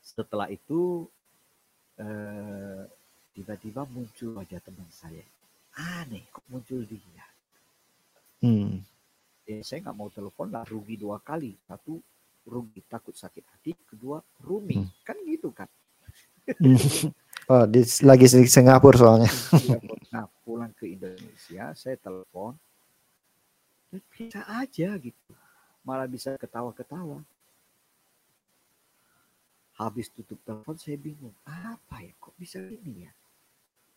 setelah itu eh, tiba-tiba muncul wajah teman saya. Aneh, kok muncul dia? Hmm. Ya, saya nggak mau telepon lah, rugi dua kali. Satu, rugi takut sakit hati. Kedua, rooming. Hmm. Kan gitu kan. (laughs) oh, di, lagi di Singapura soalnya. (laughs) nah, pulang ke Indonesia, saya telepon. Bisa aja gitu. Malah bisa ketawa-ketawa. Habis tutup telepon saya bingung, apa ya kok bisa ini ya?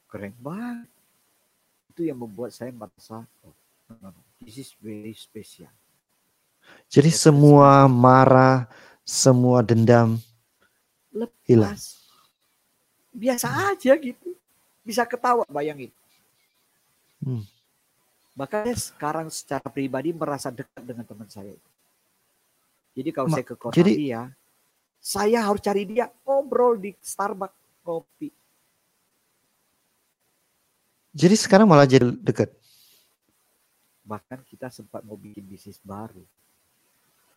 Keren banget. Itu yang membuat saya merasa, oh, this is very special. Jadi Lepas semua marah, semua dendam Lepas. hilang. Biasa aja gitu. Bisa ketawa bayangin. Hmm. Makanya sekarang secara pribadi merasa dekat dengan teman saya. Jadi kalau Ma, saya ke kota jadi, dia, saya harus cari dia ngobrol di Starbucks kopi. Jadi sekarang malah jadi dekat. Bahkan kita sempat mau bikin bisnis baru.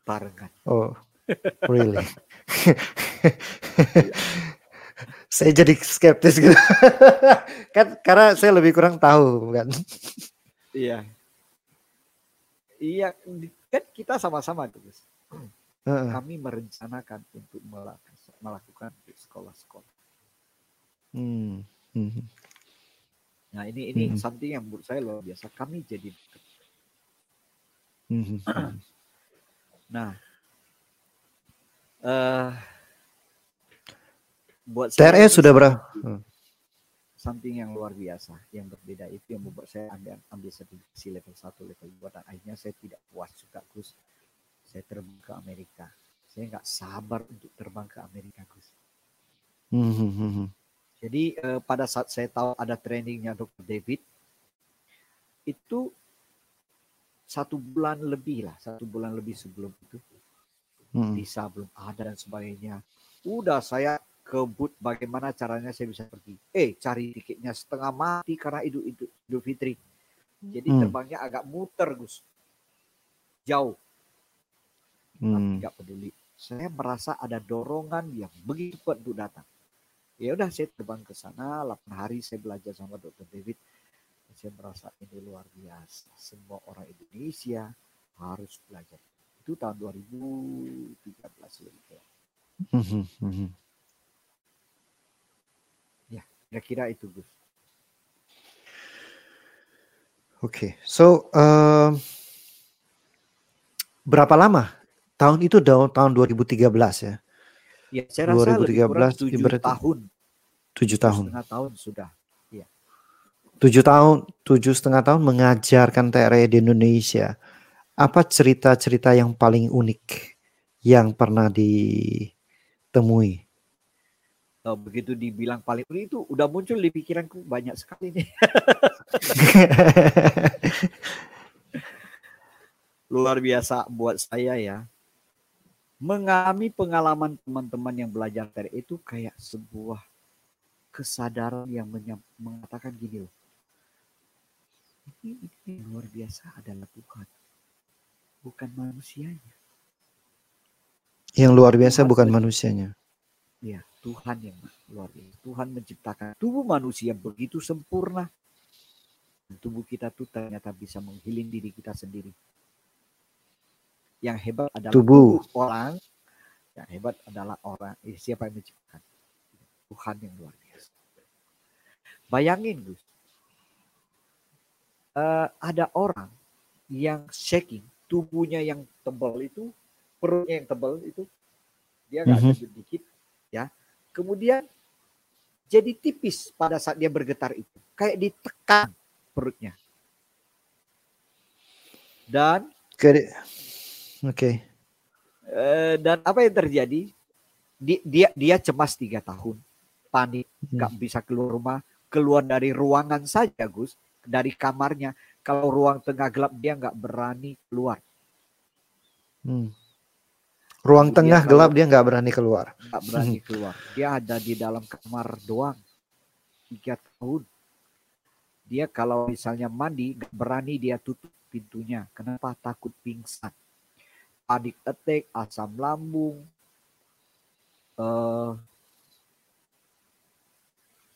Barengan. Oh, really? (laughs) saya jadi skeptis gitu. (laughs) kan karena saya lebih kurang tahu kan. Iya. Iya, kan kita sama-sama terus kami merencanakan untuk melakukan di sekolah-sekolah. Hmm. Hmm. Nah ini ini hmm. something yang menurut saya luar biasa. Kami jadi Hmm. nah, uh, buat TRE sudah berapa? Hmm. Something yang luar biasa, yang berbeda itu yang membuat saya ambil ambil sertifikasi level 1, level 2 dan akhirnya saya tidak puas juga Gus saya terbang ke Amerika. Saya nggak sabar untuk terbang ke Amerika, Gus. Mm-hmm. Jadi uh, pada saat saya tahu ada trainingnya Dr. David, itu satu bulan lebih lah, satu bulan lebih sebelum itu. Mm. Visa belum ada dan sebagainya. Udah saya kebut bagaimana caranya saya bisa pergi. Eh, cari tiketnya setengah mati karena Idul, Idul, Idul Fitri. Jadi mm. terbangnya agak muter, Gus. Jauh hmm. nggak peduli saya merasa ada dorongan yang begitu kuat untuk datang ya udah saya terbang ke sana 8 hari saya belajar sama dokter David saya merasa ini luar biasa semua orang Indonesia harus belajar itu tahun 2013 lebih ya. Kira-kira itu Gus Oke, okay. so um, berapa lama? Tahun itu tahun 2013 ya. Ya, saya rasa 2013 lebih kurang 7 tahun. 7 tahun. Setengah tahun sudah. Ya. 7 tahun, tujuh setengah tahun mengajarkan TRE di Indonesia. Apa cerita-cerita yang paling unik yang pernah ditemui? Oh, begitu dibilang paling unik itu udah muncul di pikiranku banyak sekali nih. (laughs) Luar biasa buat saya ya mengalami pengalaman teman-teman yang belajar TRE itu kayak sebuah kesadaran yang mengatakan gini loh. Ini, ini luar biasa adalah Tuhan. Bukan manusianya. Yang luar biasa bukan manusianya. Ya, Tuhan yang luar biasa. Tuhan menciptakan tubuh manusia begitu sempurna. Dan tubuh kita tuh ternyata bisa menghiling diri kita sendiri yang hebat adalah tubuh, orang. Yang hebat adalah orang. Eh, siapa yang menciptakan? Tuhan yang luar biasa. Bayangin Gus. Uh, ada orang yang shaking tubuhnya yang tebal itu perutnya yang tebal itu dia nggak mm -hmm. sedikit ya kemudian jadi tipis pada saat dia bergetar itu kayak ditekan perutnya dan Oke. Okay. Uh, dan apa yang terjadi? Di, dia dia cemas tiga tahun, panik, hmm. nggak hmm. bisa keluar rumah, keluar dari ruangan saja, Gus, dari kamarnya. Kalau ruang tengah gelap dia nggak berani keluar. Hmm. Ruang dia tengah gelap dia nggak berani keluar. Nggak berani keluar. Dia ada di dalam kamar doang. Tiga tahun. Dia kalau misalnya mandi nggak berani dia tutup pintunya. Kenapa? Takut pingsan panic attack, asam lambung, uh,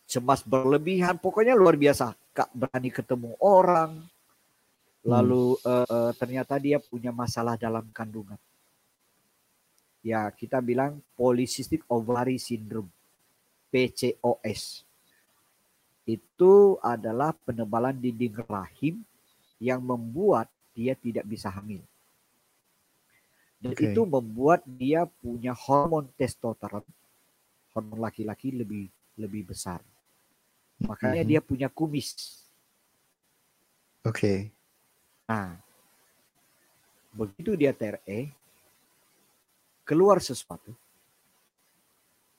cemas berlebihan, pokoknya luar biasa. Kak berani ketemu orang, lalu hmm. uh, uh, ternyata dia punya masalah dalam kandungan. Ya kita bilang polycystic ovary syndrome, PCOS. Itu adalah penebalan dinding rahim yang membuat dia tidak bisa hamil. Dan okay. itu membuat dia punya hormon testosteron, hormon laki-laki lebih lebih besar. Makanya mm -hmm. dia punya kumis. Oke. Okay. Nah, begitu dia TRE, keluar sesuatu.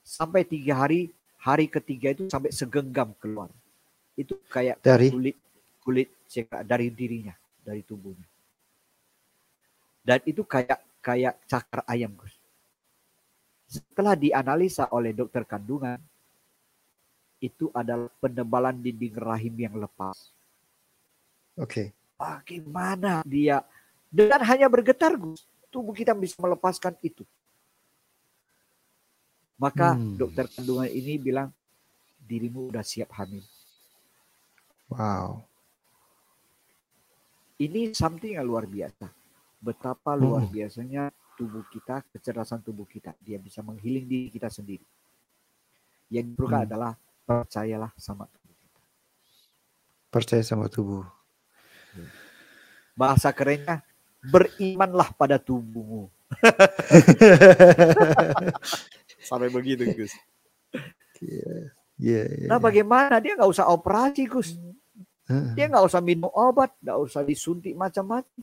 Sampai tiga hari, hari ketiga itu sampai segenggam keluar. Itu kayak dari kulit kulit dari dirinya, dari tubuhnya. Dan itu kayak kayak cakar ayam, Gus. Setelah dianalisa oleh dokter kandungan, itu adalah penebalan dinding rahim yang lepas. Oke. Okay. Bagaimana dia dengan hanya bergetar, Gus, tubuh kita bisa melepaskan itu. Maka hmm. dokter kandungan ini bilang dirimu udah siap hamil. Wow. Ini something yang luar biasa betapa luar hmm. biasanya tubuh kita, kecerdasan tubuh kita. Dia bisa menghiling diri kita sendiri. Yang diperlukan hmm. adalah percayalah sama tubuh kita. Percaya sama tubuh. Bahasa kerennya, berimanlah pada tubuhmu. (laughs) Sampai begitu, Gus. Yeah. Yeah, yeah, nah, bagaimana dia nggak usah operasi, Gus? Dia nggak usah minum obat, nggak usah disuntik macam-macam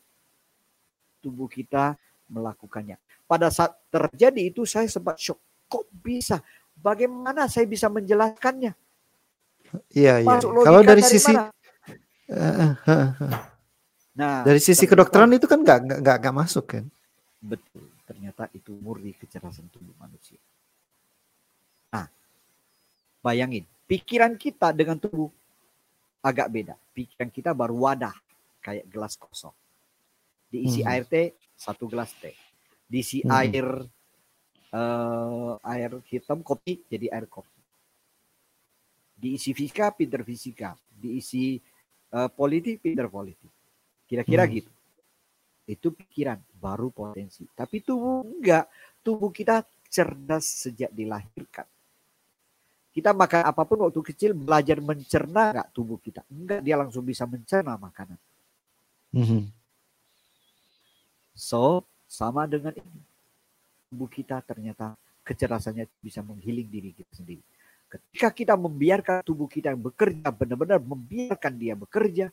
tubuh kita melakukannya. Pada saat terjadi itu saya sempat shock. Kok bisa? Bagaimana saya bisa menjelaskannya? Iya, iya. Kalau dari, dari sisi Nah, dari sisi kedokteran itu kan nggak nggak nggak masuk kan? Betul. Ternyata itu murni kecerdasan tubuh manusia. Bayangin, pikiran kita dengan tubuh agak beda. Pikiran kita baru wadah kayak gelas kosong. Diisi hmm. air teh satu gelas teh. Diisi hmm. air uh, air hitam kopi jadi air kopi. Diisi fisika pinter fisika. Diisi uh, politik pinter politik. Kira-kira hmm. gitu. Itu pikiran baru potensi. Tapi tubuh enggak. Tubuh kita cerdas sejak dilahirkan kita makan apa pun waktu kecil belajar mencerna enggak tubuh kita enggak dia langsung bisa mencerna makanan mm -hmm. So, sama dengan ini. Tubuh kita ternyata kecerdasannya bisa menghiling diri kita sendiri. Ketika kita membiarkan tubuh kita yang bekerja, benar-benar membiarkan dia bekerja,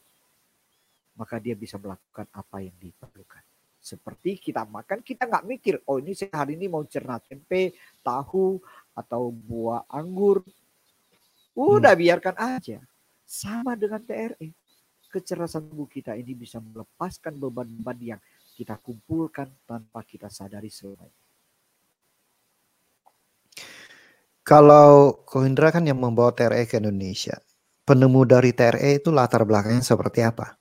maka dia bisa melakukan apa yang diperlukan. Seperti kita makan, kita nggak mikir, oh ini saya hari ini mau cerna tempe, tahu, atau buah anggur. Udah hmm. biarkan aja. Sama dengan TRE. Kecerdasan tubuh kita ini bisa melepaskan beban-beban yang kita kumpulkan tanpa kita sadari selama ini. Kalau Kohindra kan yang membawa TRE ke Indonesia, penemu dari TRE itu latar belakangnya seperti apa?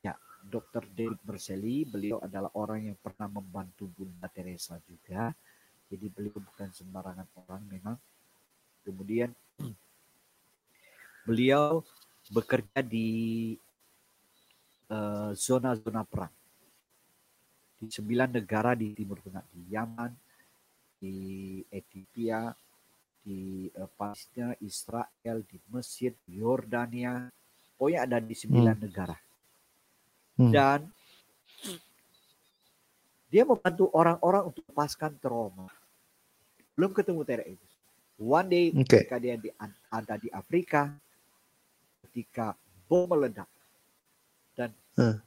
Ya, Dr. David Berseli, beliau adalah orang yang pernah membantu Bunda Teresa juga. Jadi beliau bukan sembarangan orang memang. Kemudian beliau bekerja di eh, zona-zona uh, perang di sembilan negara di Timur Tengah, di Yaman, di Ethiopia, di uh, Palestina, Israel, di Mesir, di Yordania, pokoknya ada di sembilan hmm. negara. Hmm. Dan dia membantu orang-orang untuk lepaskan trauma. Belum ketemu Tere itu. One day okay. ketika dia di, ada di Afrika, ketika bom meledak dan hmm.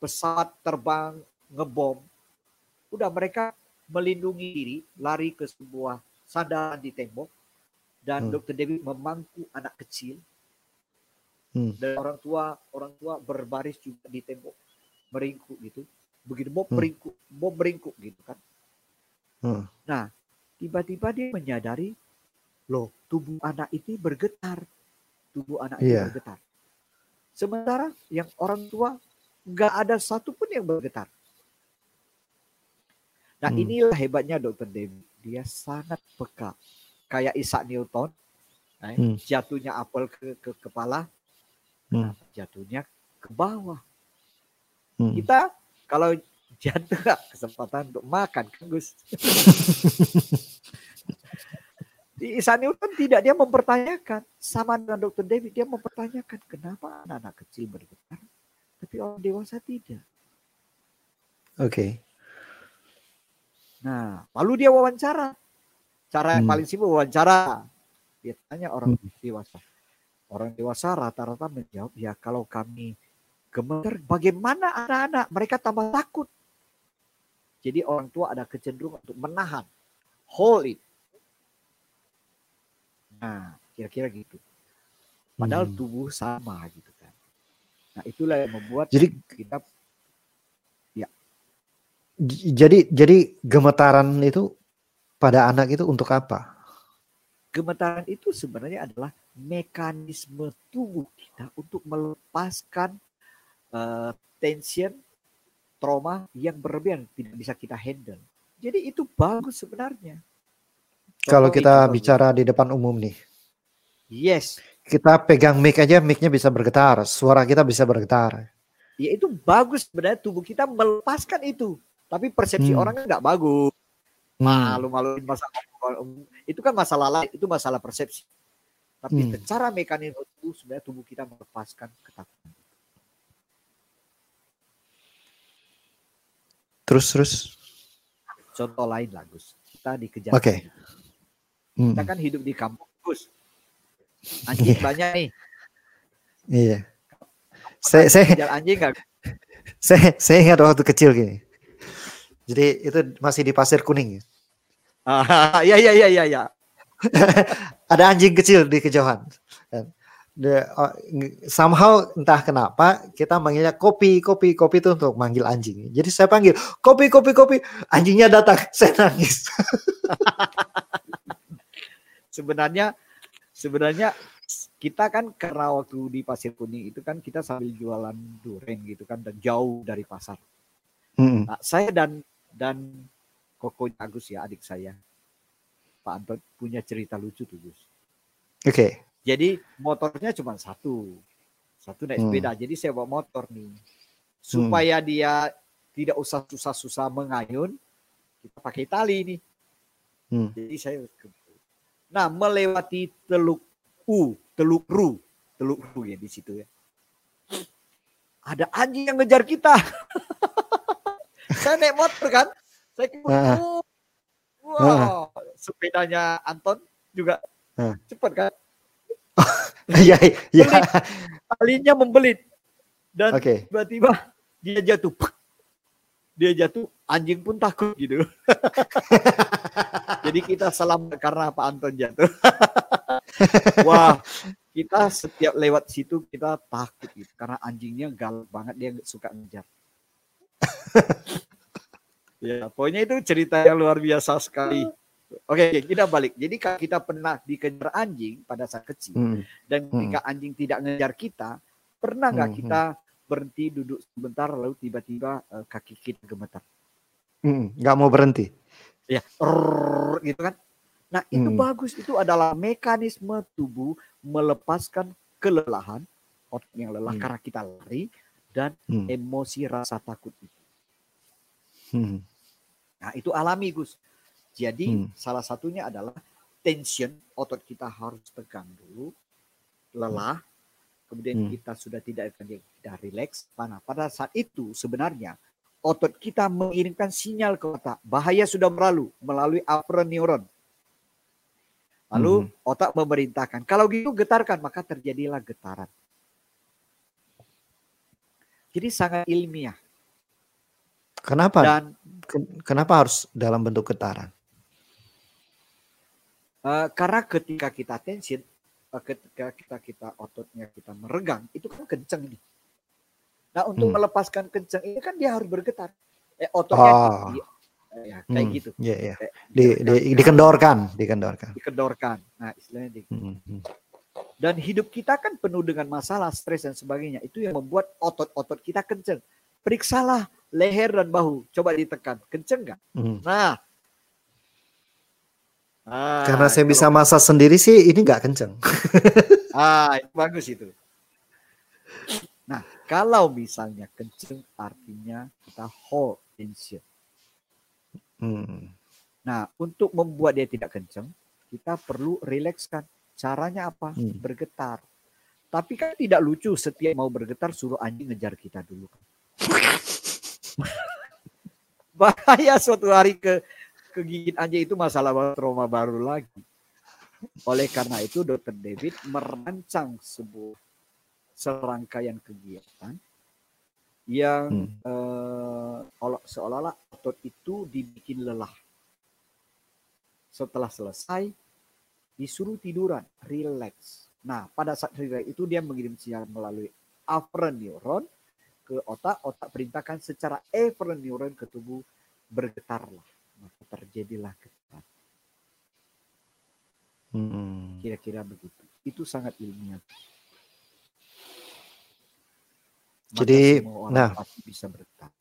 pesawat terbang ngebom, udah mereka melindungi diri, lari ke sebuah sandaran di tembok dan hmm. Dr. David memangku anak kecil hmm. dan orang tua orang tua berbaris juga di tembok meringkuk gitu begitu Bob hmm. meringkuk Bob meringkuk gitu kan hmm. nah tiba-tiba dia menyadari loh tubuh anak itu bergetar tubuh anak yeah. itu bergetar sementara yang orang tua nggak ada satupun yang bergetar nah hmm. inilah hebatnya dokter David dia sangat peka. Kayak Isaac Newton, eh, hmm. jatuhnya apel ke, ke kepala, hmm. jatuhnya ke bawah. Hmm. Kita kalau jatuh (laughs) kesempatan untuk makan, kan Gus? (laughs) Di Isaac Newton tidak dia mempertanyakan sama dengan Dr. David dia mempertanyakan kenapa anak-anak kecil bergetar tapi orang dewasa tidak. Oke. Okay. Nah, lalu dia wawancara. Cara yang hmm. paling simpel wawancara. Dia tanya orang hmm. dewasa. Orang dewasa rata-rata menjawab, ya kalau kami gemeter, bagaimana anak-anak? Mereka tambah takut. Jadi orang tua ada kecenderungan untuk menahan. Hold it. Nah, kira-kira gitu. Padahal hmm. tubuh sama gitu kan. Nah, itulah yang membuat Jadi, kita jadi jadi gemetaran itu pada anak itu untuk apa? Gemetaran itu sebenarnya adalah mekanisme tubuh kita untuk melepaskan uh, tension, trauma yang berlebihan tidak bisa kita handle. Jadi itu bagus sebenarnya. Kalau kita bicara di depan umum nih. Yes. Kita pegang mic aja, micnya bisa bergetar, suara kita bisa bergetar. Ya itu bagus sebenarnya tubuh kita melepaskan itu. Tapi persepsi hmm. orang nggak bagus. Hmm. Malu-maluin masalah itu kan masalah lain, itu masalah persepsi. Tapi hmm. secara mekanisme itu sebenarnya tubuh kita melepaskan ketakutan. Terus terus. Contoh lain lah Gus. Kita dikejar. Oke. Okay. Hmm. Kita kan hidup di kampung Gus. (laughs) Anjing yeah. banyak nih. Iya. Yeah. Saya saya anjing gak? (laughs) Saya saya ingat waktu kecil gini. Jadi itu masih di pasir kuning ya? Ah, (laughs) iya iya iya iya. Ya. Ada anjing kecil di kejauhan. The, uh, somehow entah kenapa kita manggilnya kopi kopi kopi itu untuk manggil anjing. Jadi saya panggil kopi kopi kopi anjingnya datang saya nangis. Sebenarnya sebenarnya kita kan karena waktu di pasir kuning itu kan kita sambil jualan duren gitu kan dan jauh dari pasar. Hmm. Nah, saya dan dan Koko Agus ya adik saya Pak Anton punya cerita lucu tuh Gus. Oke. Okay. Jadi motornya cuma satu, satu naik hmm. sepeda. Jadi saya bawa motor nih supaya hmm. dia tidak usah susah-susah mengayun, kita pakai tali nih. Hmm. Jadi saya Nah, melewati Teluk U, Teluk Ru, Teluk Ru ya di situ ya. Ada anjing yang ngejar kita. (laughs) saya naik motor kan. Saya uh, Wow, sepedanya Anton juga uh. cepat kan? (laughs) Iya, iya. Talinya membelit. Dan okay. tiba-tiba dia jatuh. Dia jatuh, anjing pun takut gitu. (laughs) Jadi kita salam karena Pak Anton jatuh. (laughs) Wah, kita setiap lewat situ kita takut gitu karena anjingnya galak banget dia suka ngejar. (laughs) ya, pokoknya itu cerita yang luar biasa sekali. Oke, kita balik. Jadi kalau kita pernah dikejar anjing pada saat kecil hmm. dan ketika hmm. anjing tidak ngejar kita, pernah nggak hmm. kita berhenti duduk sebentar lalu tiba-tiba uh, kaki kita gemetar? Hmm, nggak mau berhenti. Ya, rrr, gitu kan? Nah, itu hmm. bagus. Itu adalah mekanisme tubuh melepaskan kelelahan, otot yang lelah hmm. karena kita lari dan hmm. emosi rasa takut itu. Hmm. Nah, itu alami, Gus. Jadi hmm. salah satunya adalah tension, otot kita harus tegang dulu, lelah, kemudian hmm. kita sudah tidak tidak rileks. Nah, pada saat itu sebenarnya otot kita mengirimkan sinyal ke otak, bahaya sudah berlalu melalui afferent neuron. Lalu hmm. otak memerintahkan, kalau gitu getarkan, maka terjadilah getaran. Jadi sangat ilmiah. Kenapa? Dan kenapa harus dalam bentuk getaran? Uh, karena ketika kita tension, uh, ketika kita kita ototnya kita meregang, itu kan kenceng nih. Nah untuk hmm. melepaskan kenceng ini kan dia harus bergetar. Eh ototnya oh. dia, ya kayak hmm. gitu. Yeah, yeah. di, di, dikendorkan, dikendorkan. Dikendorkan. Nah istilahnya di, hmm, hmm. Dan hidup kita kan penuh dengan masalah, stres dan sebagainya. Itu yang membuat otot-otot kita kenceng. Periksalah leher dan bahu. Coba ditekan. Kenceng nggak? Hmm. Nah, Ah, Karena saya bisa masak sendiri sih ini nggak kenceng. (laughs) ah, itu bagus itu. Kalau misalnya kenceng artinya kita hold tension. Hmm. Nah, untuk membuat dia tidak kenceng, kita perlu rilekskan. Caranya apa? Hmm. Bergetar. Tapi kan tidak lucu setiap mau bergetar suruh anjing ngejar kita dulu. (laughs) Bahaya suatu hari ke kegigit anjing itu masalah trauma baru lagi. Oleh karena itu Dr. David merancang sebuah serangkaian kegiatan yang hmm. uh, seolah-olah otot itu dibikin lelah. Setelah selesai, disuruh tiduran, relax. Nah, pada saat relax itu dia mengirim sinyal melalui afferent neuron ke otak, otak perintahkan secara efferent neuron ke tubuh bergetarlah maka terjadilah ketat. Hmm. Kira-kira begitu. Itu sangat ilmiah. Jadi, nah, bisa bergetar.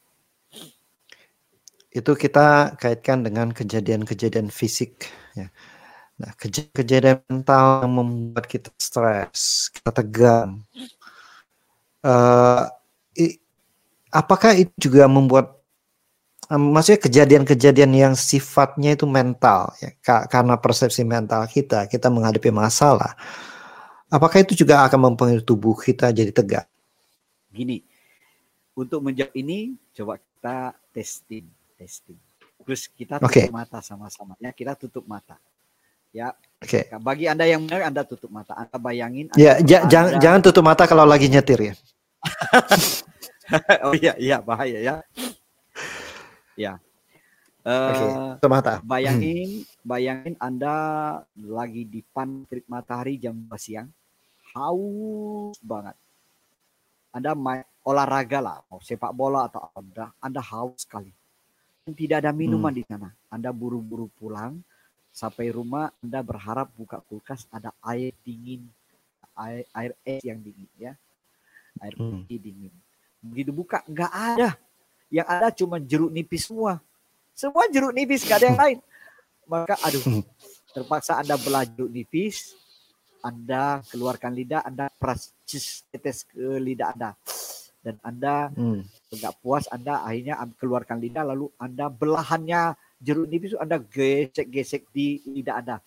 Itu kita kaitkan dengan kejadian-kejadian fisik. Ya. Nah, kejadian mental yang membuat kita stres, kita tegang. Uh, apakah itu juga membuat maksudnya kejadian-kejadian yang sifatnya itu mental ya karena persepsi mental kita kita menghadapi masalah apakah itu juga akan mempengaruhi tubuh kita jadi tegak gini untuk menjawab ini coba kita testing testing terus kita tutup okay. mata sama-sama ya kita tutup mata ya Oke. Okay. Bagi anda yang benar, anda tutup mata. Anda bayangin. Anda ya, jangan anda... jangan tutup mata kalau lagi nyetir ya. (laughs) oh iya, iya bahaya ya. Ya. Uh, okay. mata. Bayangin, bayangin Anda lagi di pan terik matahari jam siang, haus banget. Anda main olahraga lah, mau sepak bola atau Anda, Anda haus sekali. Tidak ada minuman hmm. di sana. Anda buru-buru pulang, sampai rumah Anda berharap buka kulkas ada air dingin, air air es yang dingin ya, air hmm. putih dingin. Begitu buka nggak ada yang ada cuma jeruk nipis semua. Semua jeruk nipis, gak ada yang (laughs) lain. Maka aduh, terpaksa Anda belah jeruk nipis, Anda keluarkan lidah, Anda peras tetes ke lidah Anda. Dan Anda hmm. nggak puas, Anda akhirnya keluarkan lidah, lalu Anda belahannya jeruk nipis Anda gesek-gesek di lidah Anda.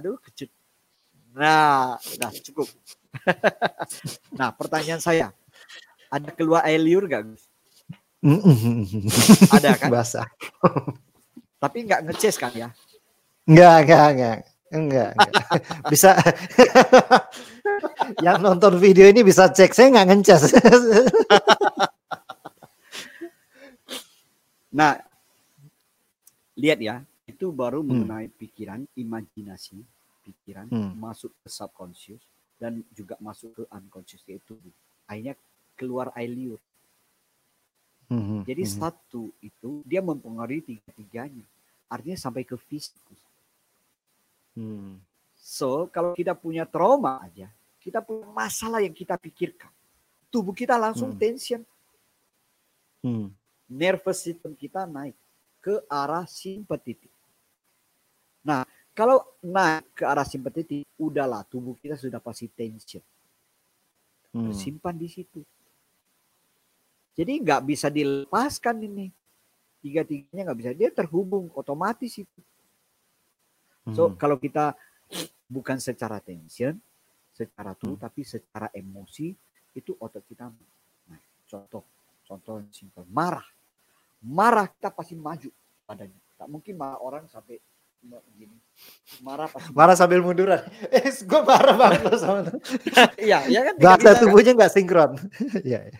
Aduh, kecut. Nah, sudah cukup. (laughs) nah, pertanyaan saya, ada keluar air liur gak, Gus? Ada kan? (laughs) Basah. Tapi nggak ngeces kan ya? Enggak, enggak, enggak. Enggak, enggak. (laughs) Bisa (laughs) yang nonton video ini bisa cek saya nggak ngecas. (laughs) nah, lihat ya, itu baru hmm. mengenai pikiran, imajinasi, pikiran hmm. masuk ke subconscious dan juga masuk ke unconscious yaitu akhirnya keluar air liur. Hmm. Jadi hmm. satu itu dia mempengaruhi tiga-tiganya. Artinya sampai ke fisik. Hmm. So kalau kita punya trauma aja, kita punya masalah yang kita pikirkan, tubuh kita langsung hmm. tension. Hmm. Nervous system kita naik ke arah simpatetik. Nah, kalau naik ke arah simpatetik, udahlah tubuh kita sudah pasti tension. Hmm. Simpan di situ. Jadi nggak bisa dilepaskan ini. Tiga-tiganya nggak bisa. Dia terhubung otomatis itu. So hmm. kalau kita bukan secara tension, secara tubuh, hmm. tapi secara emosi, itu otot kita. Nah, contoh, contoh yang simpel, marah marah kita pasti maju padanya. Tak mungkin marah orang sampai begini. Marah pasti marah sambil munduran. (laughs) Eh, gue marah banget loh sama (laughs) Iya, ya kan. Bahasa tubuhnya nggak sinkron. (laughs) Iya.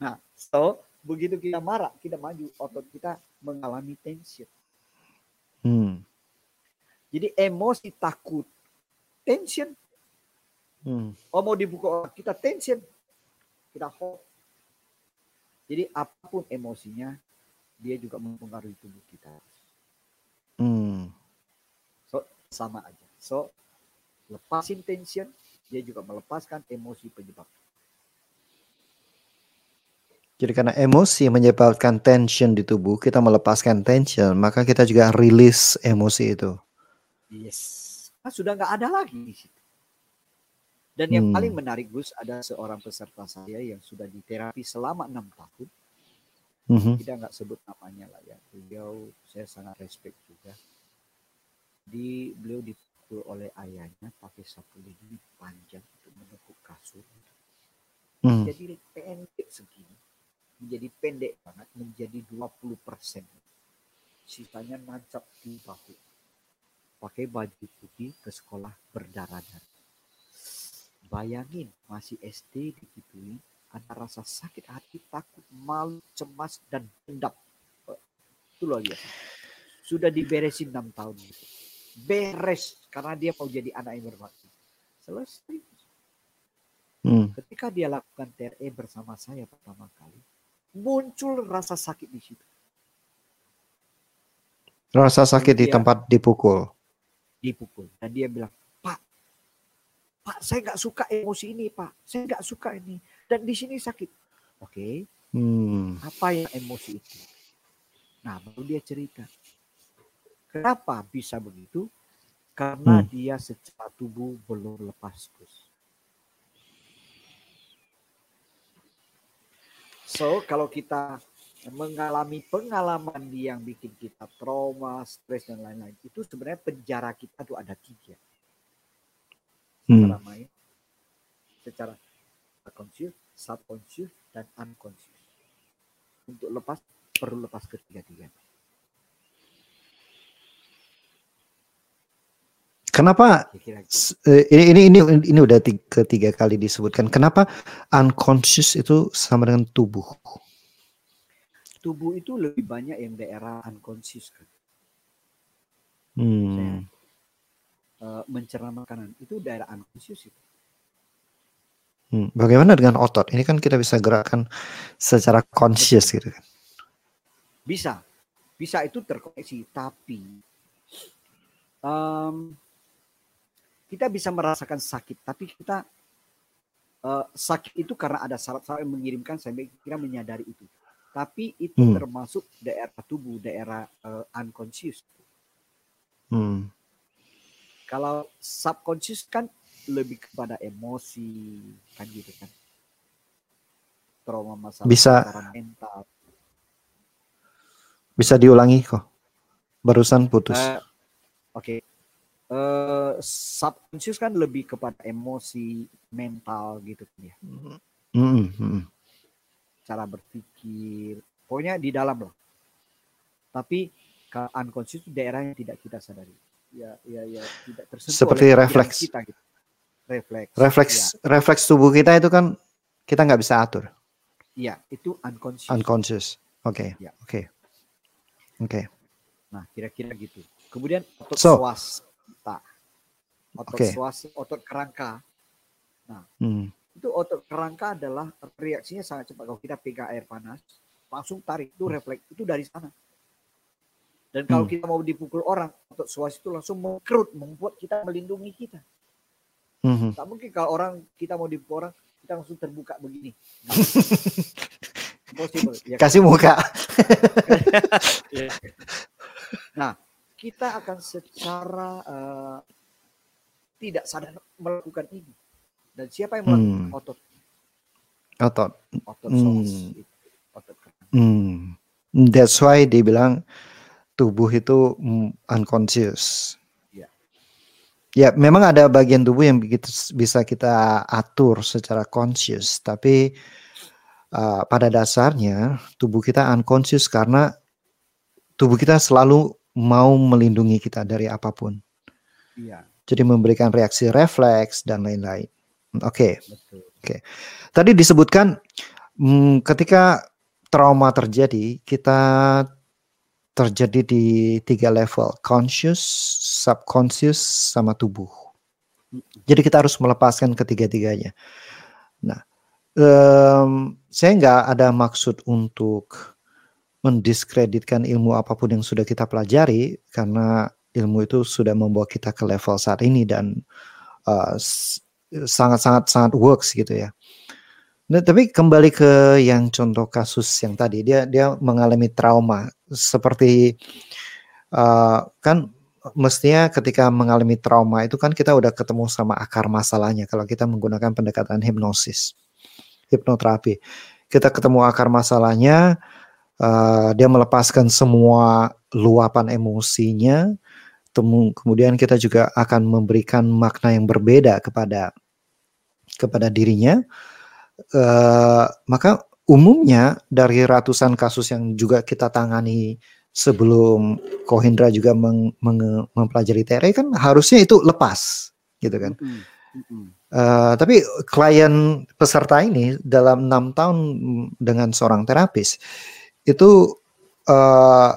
nah, so begitu kita marah, kita maju, otot kita mengalami tension. Hmm. Jadi emosi takut, tension. Hmm. Oh mau dibuka kita tension, kita hold. Jadi apa pun emosinya, dia juga mempengaruhi tubuh kita. Hmm. So sama aja. So lepasin tension, dia juga melepaskan emosi penyebab. Jadi karena emosi menyebabkan tension di tubuh, kita melepaskan tension, maka kita juga rilis emosi itu. Yes. Nah, sudah nggak ada lagi di situ. Dan yang hmm. paling menarik Gus, ada seorang peserta saya yang sudah diterapi selama enam tahun Mm-hmm. Kita nggak sebut namanya lah ya. Beliau saya sangat respect juga. Di beliau dipukul oleh ayahnya pakai sapu lidi panjang untuk menekuk kasur. Mm. Jadi pendek segini. Menjadi pendek banget menjadi 20 persen. Sisanya nancap di bahu. Pakai baju putih ke sekolah berdarah-darah. Bayangin masih SD digituin ada rasa sakit hati, takut, malu, cemas, dan dendam. Itu luar biasa. Sudah diberesin enam tahun. Beres karena dia mau jadi anak yang berbakti. Selesai. Hmm. Ketika dia lakukan TRE bersama saya pertama kali, muncul rasa sakit di situ. Rasa sakit dia, di tempat dipukul. Dipukul. Dan dia bilang, Pak, Pak, saya nggak suka emosi ini, Pak. Saya nggak suka ini dan di sini sakit. Oke. Okay. Hmm. Apa yang emosi itu? Nah, baru dia cerita. Kenapa bisa begitu? Karena hmm. dia secara tubuh belum lepas, Gus. So, kalau kita mengalami pengalaman yang bikin kita trauma, stres dan lain-lain, itu sebenarnya penjara kita tuh ada tiga. Secara hmm. main, secara conscious, subconscious, dan unconscious. Untuk lepas perlu lepas ketiga-tiga. Kenapa eh, ini ini ini ini udah tiga, ketiga kali disebutkan. Kenapa unconscious itu sama dengan tubuh? Tubuh itu lebih banyak yang daerah unconscious kan. Hmm. Saya, uh, mencerna makanan itu daerah unconscious itu. Hmm, bagaimana dengan otot? Ini kan kita bisa gerakan secara conscious gitu kan. Bisa. Bisa itu terkoneksi, tapi um, kita bisa merasakan sakit, tapi kita uh, sakit itu karena ada saraf-saraf yang mengirimkan sampai kita menyadari itu. Tapi itu hmm. termasuk daerah tubuh, daerah uh, unconscious. Hmm. Kalau subconscious kan lebih kepada emosi kan gitu kan trauma masalah bisa mental bisa diulangi kok barusan putus uh, oke okay. uh, eh, subconscious kan lebih kepada emosi mental gitu kan ya mm -hmm. Cara berpikir, pokoknya di dalam lah. Tapi unconscious itu daerah yang tidak kita sadari. Ya, ya, ya, tidak tersentuh. Seperti refleks. Kita, gitu. Refleks. Refleks, ya. refleks tubuh kita itu kan kita nggak bisa atur. Iya, itu unconscious. Unconscious. Oke. Okay. Ya. Oke. Okay. Oke. Okay. Nah, kira-kira gitu. Kemudian otot so, swasta. Otot okay. swasta, otot kerangka. Nah, hmm. Itu otot kerangka adalah reaksinya sangat cepat. Kalau kita pegang air panas, langsung tarik itu refleks itu dari sana. Dan kalau hmm. kita mau dipukul orang, otot swasta itu langsung mengkerut, membuat kita melindungi kita. Hmm. Tak mungkin kalau orang kita mau dipukul orang, kita langsung terbuka begini. (laughs) Ya. Kasih muka. (laughs) Ya. nah, kita akan secara uh, tidak sadar melakukan ini. Dan siapa yang melakukan hmm. otot? Otot. Otot hmm. otot hmm. That's why dia bilang tubuh itu unconscious. Ya. ya, memang ada bagian tubuh yang bisa kita atur secara conscious, tapi uh, pada dasarnya tubuh kita unconscious karena tubuh kita selalu mau melindungi kita dari apa pun. Iya. Jadi memberikan reaksi refleks dan lain-lain. Oke. Okay. Oke. Okay. Tadi disebutkan hmm, ketika trauma terjadi, kita terjadi di tiga level, conscious, subconscious, sama tubuh. Jadi kita harus melepaskan ketiga-tiganya. Nah, um, saya nggak ada maksud untuk mendiskreditkan ilmu apa pun yang sudah kita pelajari karena ilmu itu sudah membawa kita ke level saat ini dan sangat-sangat sangat works gitu ya. Nah, tapi kembali ke yang contoh kasus yang tadi dia dia mengalami trauma seperti uh, kan mestinya ketika mengalami trauma itu kan kita udah ketemu sama akar masalahnya kalau kita menggunakan pendekatan hipnosis hipnoterapi kita ketemu akar masalahnya uh, dia melepaskan semua luapan emosinya kemudian kita juga akan memberikan makna yang berbeda kepada kepada dirinya uh, maka umumnya dari ratusan kasus yang juga kita tangani sebelum Kohindra juga meng, meng, mempelajari TRE kan harusnya itu lepas gitu kan. Mm -hmm. Uh, tapi klien peserta ini dalam enam tahun dengan seorang terapis itu uh,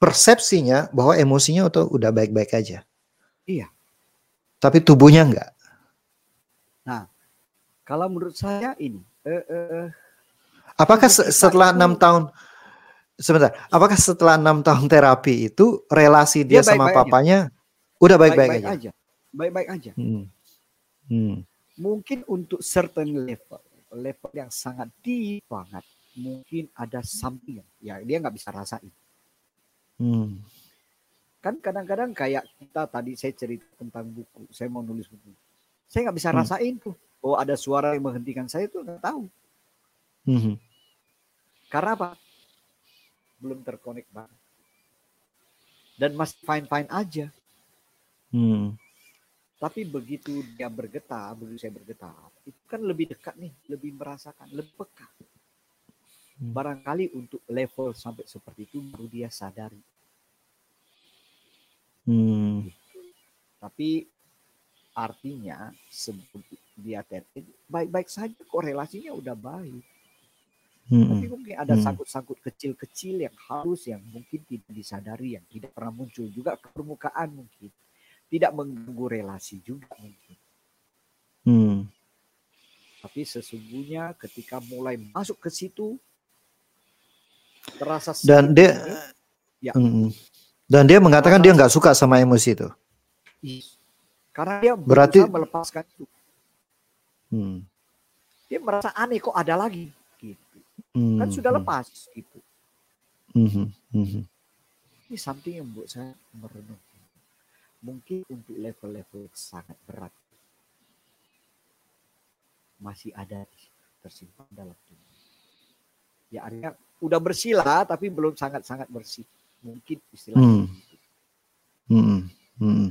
persepsinya bahwa emosinya itu udah baik-baik aja. Iya. Tapi tubuhnya enggak. Nah, kalau menurut saya ini. Uh, uh, apakah setelah enam tahun, sebentar, apakah setelah enam tahun terapi itu relasi dia, dia sama baik -baik papanya aja. udah baik-baik aja? aja. Baik-baik aja. Hmm. Hmm. Mungkin untuk certain level, level yang sangat deep banget mungkin ada something ya dia nggak bisa rasain. Hmm. Kan kadang-kadang kayak kita tadi saya cerita tentang buku, saya mau nulis buku, saya nggak bisa hmm. rasain tuh. Oh ada suara yang menghentikan saya tuh nggak tahu. Hmm. Karena apa? Belum terkonek banget. Dan masih fine fine aja. Hmm. Tapi begitu dia bergetar, begitu saya bergetar, itu kan lebih dekat nih, lebih merasakan, lebih peka. Hmm. Barangkali untuk level sampai seperti itu baru dia sadari. Hmm. Tapi artinya sebelum dia terjadi baik-baik saja korelasinya udah baik. Hmm. Tapi mungkin ada hmm. sangkut-sangkut kecil-kecil yang halus yang mungkin tidak disadari, yang tidak pernah muncul juga ke permukaan mungkin. Tidak mengganggu relasi juga mungkin. Hmm. Tapi sesungguhnya ketika mulai masuk ke situ terasa dan dia ya. Mm, dan dia mengatakan dia nggak suka sama emosi itu. Karena dia berarti melepaskan itu. Hmm. Dia merasa aneh kok ada lagi gitu. Hmm. Kan sudah hmm. lepas gitu. Hmm. Hmm. Ini something yang membuat saya merenung. Mungkin untuk level-level sangat berat masih ada tersimpan dalam tubuh. Ya artinya udah bersih lah tapi belum sangat-sangat bersih mungkin istilahnya hmm. Hmm. Hmm.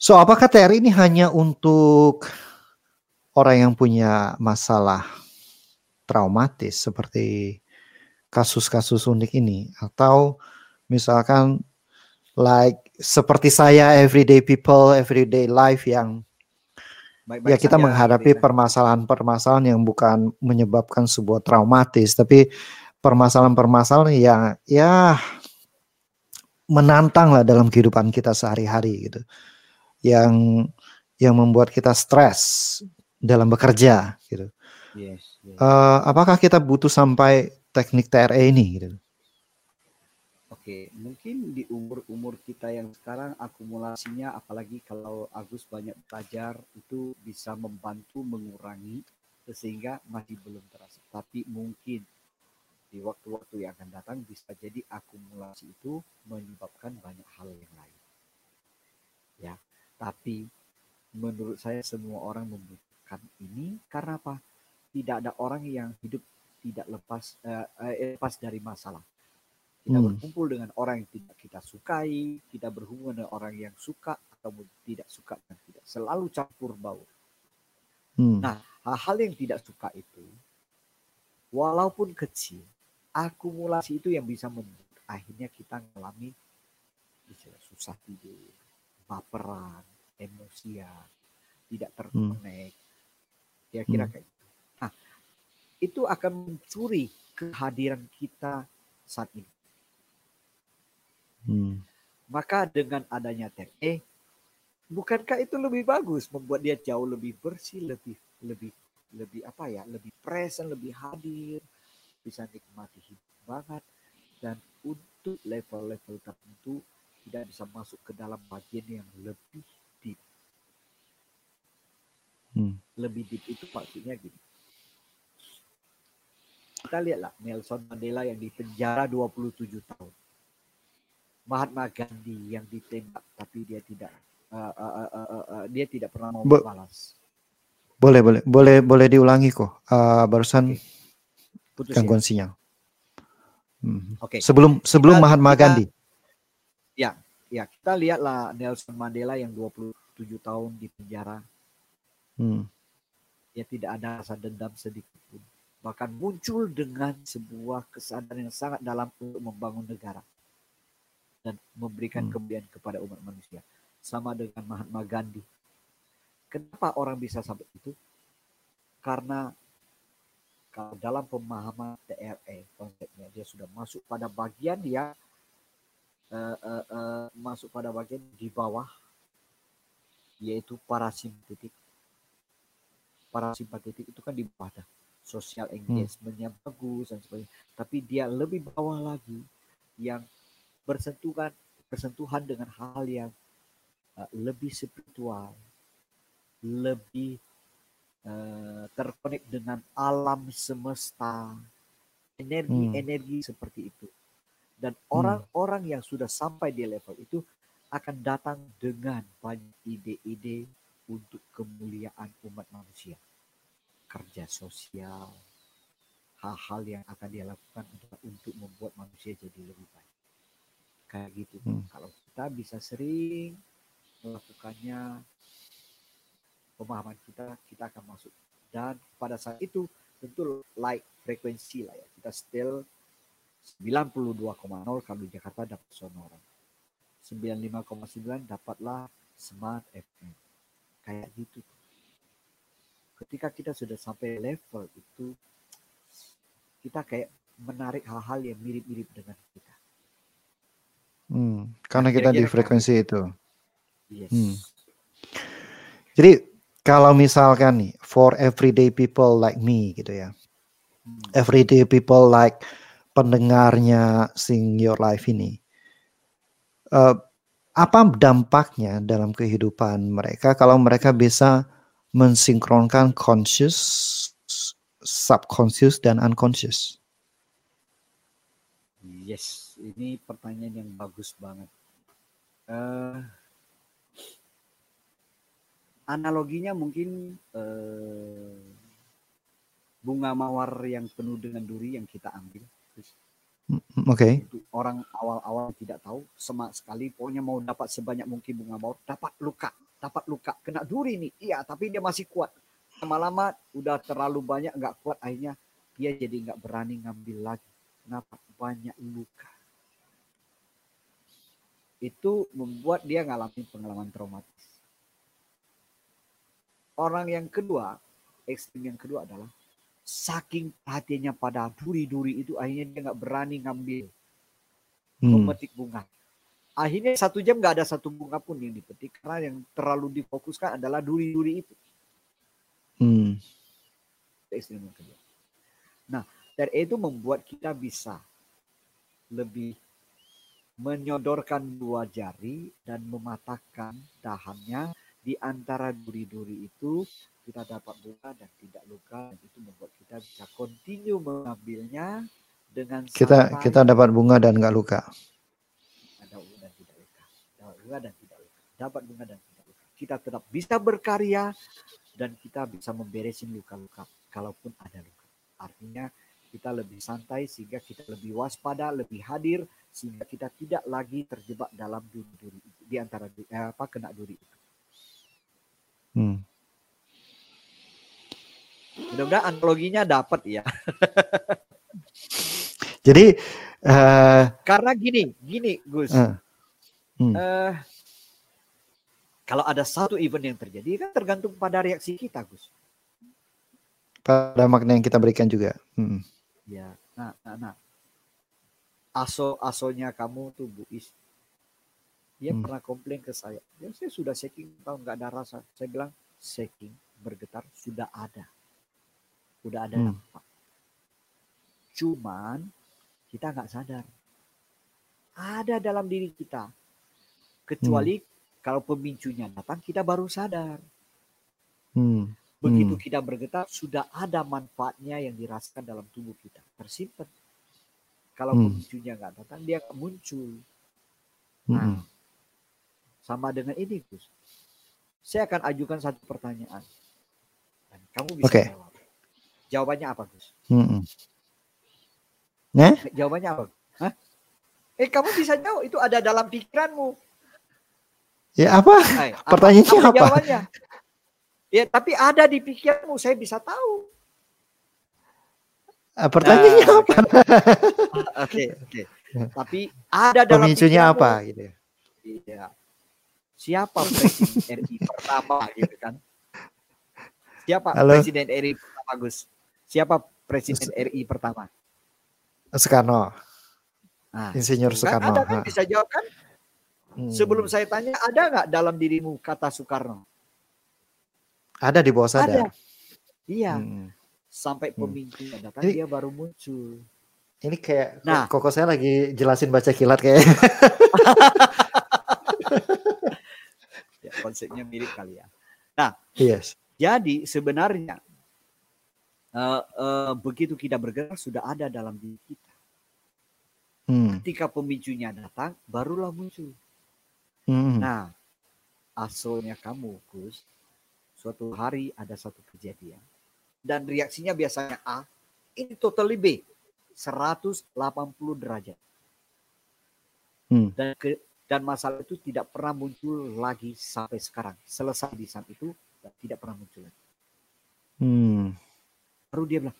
So apakah TR ini hanya untuk orang yang punya masalah traumatis seperti kasus-kasus unik ini atau misalkan like seperti saya everyday people everyday life yang Baik -baik ya kita menghadapi permasalahan-permasalahan yang bukan menyebabkan sebuah traumatis tapi permasalahan-permasalahan yang ya menantang lah dalam kehidupan kita sehari-hari gitu. Yang yang membuat kita stres dalam bekerja gitu. Yes, yes. Uh, apakah kita butuh sampai teknik TRE ini gitu mungkin di umur-umur kita yang sekarang akumulasinya apalagi kalau Agus banyak belajar itu bisa membantu mengurangi sehingga masih belum terasa. Tapi mungkin di waktu-waktu yang akan datang bisa jadi akumulasi itu menyebabkan banyak hal yang lain. Ya, tapi menurut saya semua orang membutuhkan ini karena apa? Tidak ada orang yang hidup tidak lepas uh, uh, lepas dari masalah kita hmm. berkumpul dengan orang yang tidak kita sukai, kita berhubungan dengan orang yang suka atau tidak suka dan tidak selalu campur baur. Hmm. Nah, hal-hal yang tidak suka itu, walaupun kecil, akumulasi itu yang bisa membuat akhirnya kita mengalami susah tidur, baperan, emosian, tidak terkonek, kira-kira hmm. kayak gitu. Nah, itu akan mencuri kehadiran kita saat ini. Hmm. Maka dengan adanya TE, bukankah itu lebih bagus membuat dia jauh lebih bersih, lebih lebih lebih apa ya, lebih present, lebih hadir, bisa nikmati hidup banget dan untuk level-level tertentu tidak bisa masuk ke dalam bagian yang lebih deep. Hmm. Lebih deep itu maksudnya gini. Kita lihatlah Nelson Mandela yang dipenjara 27 tahun Mahatma Gandhi yang ditembak tapi dia tidak uh, uh, uh, uh, uh, dia tidak pernah mau Bo balas. Boleh boleh boleh boleh diulangi kok. Uh, barusan okay. gangguan ya. sinyal. Hmm. Oke. Okay. Sebelum sebelum kita, Mahatma kita, Gandhi. Ya, ya kita lihatlah Nelson Mandela yang 27 tahun di penjara. Hmm. Dia tidak ada rasa dendam sedikit pun. Bahkan muncul dengan sebuah kesadaran yang sangat dalam untuk membangun negara dan memberikan hmm. kepada umat manusia. Sama dengan Mahatma Gandhi. Kenapa orang bisa sampai itu? Karena kalau dalam pemahaman TRE konsepnya dia sudah masuk pada bagian dia uh, uh, uh, masuk pada bagian di bawah yaitu parasimpatetik. Parasimpatetik itu kan di bawah dah. Social hmm. engagementnya hmm. bagus dan sebagainya. Tapi dia lebih bawah lagi yang bersentuhan bersentuhan dengan hal yang uh, lebih spiritual, lebih uh, terkonek dengan alam semesta, energi-energi hmm. seperti itu. Dan hmm. orang-orang hmm. yang sudah sampai di level itu akan datang dengan banyak ide-ide untuk kemuliaan umat manusia. Kerja sosial, hal-hal yang akan dia lakukan untuk membuat manusia jadi lebih baik kayak gitu. Hmm. Kalau kita bisa sering melakukannya, pemahaman kita kita akan masuk. Dan pada saat itu tentu like frekuensi lah ya. Kita still 92,0 kalau di Jakarta dapat sonora. 95,9 dapatlah smart FM. Kayak gitu. Ketika kita sudah sampai level itu, kita kayak menarik hal-hal yang mirip-mirip dengan kita. Hmm, karena kita di frekuensi itu. Yes. Hmm. Jadi kalau misalkan nih for everyday people like me gitu ya. Hmm. Everyday people like pendengarnya Sing Your Life ini. Uh, apa dampaknya dalam kehidupan mereka kalau mereka bisa mensinkronkan conscious, subconscious dan unconscious? Yes ini pertanyaan yang bagus banget. Uh, analoginya mungkin uh, bunga mawar yang penuh dengan duri yang kita ambil. Mm, oke. Okay. orang awal-awal tidak tahu, semak sekali, pokoknya mau dapat sebanyak mungkin bunga mawar, dapat luka, dapat luka, kena duri nih, iya, tapi dia masih kuat. lama-lama udah terlalu banyak nggak kuat akhirnya dia jadi nggak berani ngambil lagi. Kenapa? Banyak luka. Itu membuat dia ngalamin pengalaman traumatis. Orang yang kedua, ekstrim yang kedua adalah saking hatinya pada duri-duri itu akhirnya dia nggak berani ngambil hmm. memetik bunga. Akhirnya satu jam nggak ada satu bunga pun yang dipetik karena yang terlalu difokuskan adalah duri-duri itu. Hmm. Ekstrim yang kedua. Nah, dari itu membuat kita bisa lebih menyodorkan dua jari dan mematahkan dahannya. Di antara duri-duri itu kita dapat bunga dan tidak luka. Dan itu membuat kita bisa continue mengambilnya dengan kita kita dapat bunga dan nggak luka. Ada bunga dan tidak luka. Dapat bunga dan tidak luka. Dapat bunga dan tidak luka. Kita tetap bisa berkarya dan kita bisa memberesin luka-luka kalaupun ada luka. Artinya kita lebih santai sehingga kita lebih waspada, lebih hadir sehingga kita tidak lagi terjebak dalam duri-duri itu di antara eh, apa kena duri itu. Hmm. Mudah-mudahan analoginya dapat ya. (laughs) Jadi uh, karena gini, gini Gus. Uh, hmm. uh, kalau ada satu event yang terjadi kan tergantung pada reaksi kita Gus. Pada makna yang kita berikan juga. Hmm. Ya, nah, nah, nah. Aso asonya kamu tuh Bu Is. Dia hmm. pernah komplain ke saya. Ya saya sudah checking tahu nggak ada rasa. Saya bilang checking bergetar sudah ada. Udah ada hmm. Cuman kita nggak sadar. Ada dalam diri kita. Kecuali hmm. kalau pemicunya datang kita baru sadar. Hmm. Begitu hmm. kita bergetar, sudah ada manfaatnya yang dirasakan dalam tubuh kita. Tersimpan. Kalau hmm. pemicunya nggak datang, dia muncul. Nah, hmm. sama dengan ini, Gus. Saya akan ajukan satu pertanyaan. Dan kamu bisa okay. jawab. Jawabannya apa, Gus? Hmm. Nah? Jawabannya apa? Hah? Eh, kamu bisa jawab. Itu ada dalam pikiranmu. Ya apa? Hai, Pertanyaannya apa? apa? Jawabannya? Ya, tapi ada di pikiranmu, saya bisa tahu. Uh, pertanyaannya nah, apa? (laughs) Oke, oke. Tapi ada dalam Pemicunya apa gitu ya? Iya. Siapa presiden (laughs) RI pertama gitu kan? Siapa Halo? presiden RI pertama Gus? Siapa presiden RI pertama? Soekarno. Nah, Insinyur Soekarno. Ada kan bisa jawab kan? Hmm. Sebelum saya tanya, ada nggak dalam dirimu kata Soekarno? Ada di bawah sadar. Ada. Iya. Hmm. Sampai hmm. pemimpin hmm. datang Jadi, dia baru muncul. Ini kayak nah, koko saya lagi jelasin baca kilat kayak. (laughs) ya, konsepnya mirip kali ya. Nah, yes. Jadi sebenarnya uh, uh, begitu kita bergerak sudah ada dalam diri kita. Hmm. Ketika pemicunya datang, barulah muncul. Hmm. Nah, asalnya kamu, Gus, suatu hari ada satu kejadian dan reaksinya biasanya A, ini totally B, 180 derajat. Hmm. Dan ke, dan masalah itu tidak pernah muncul lagi sampai sekarang. Selesai di saat itu dan tidak pernah muncul lagi. Hmm. Baru dia bilang,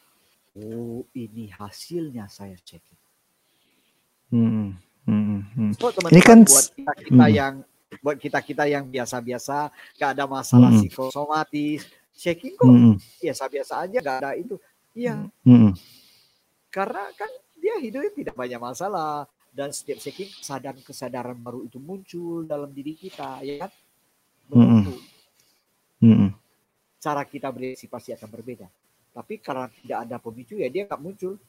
oh ini hasilnya saya cek. Hmm. Hmm. Hmm. So, teman -teman, ini kan buat kita, kita hmm. yang buat kita kita yang biasa-biasa gak ada masalah mm. psikosomatis checking kok mm. biasa-biasa aja gak ada itu iya mm. karena kan dia hidupnya tidak banyak masalah dan setiap checking kesadaran kesadaran baru itu muncul dalam diri kita ya kan mm. Mm. cara kita bereaksi pasti akan berbeda tapi karena tidak ada pemicu ya dia nggak muncul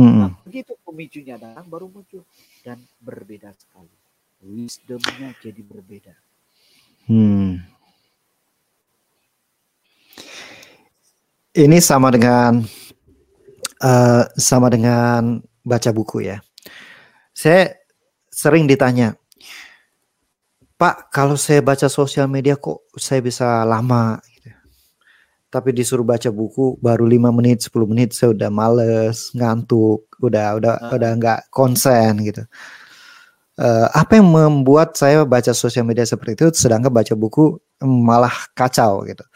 mm. nah, begitu pemicunya datang baru muncul dan berbeda sekali wisdomnya jadi berbeda. Hmm. Ini sama dengan uh, sama dengan baca buku ya. Saya sering ditanya, Pak, kalau saya baca sosial media kok saya bisa lama gitu. Tapi disuruh baca buku baru 5 menit, 10 menit saya udah males, ngantuk, udah udah uh. udah nggak konsen gitu uh, apa yang membuat saya baca sosial media seperti itu sedangkan baca buku malah kacau gitu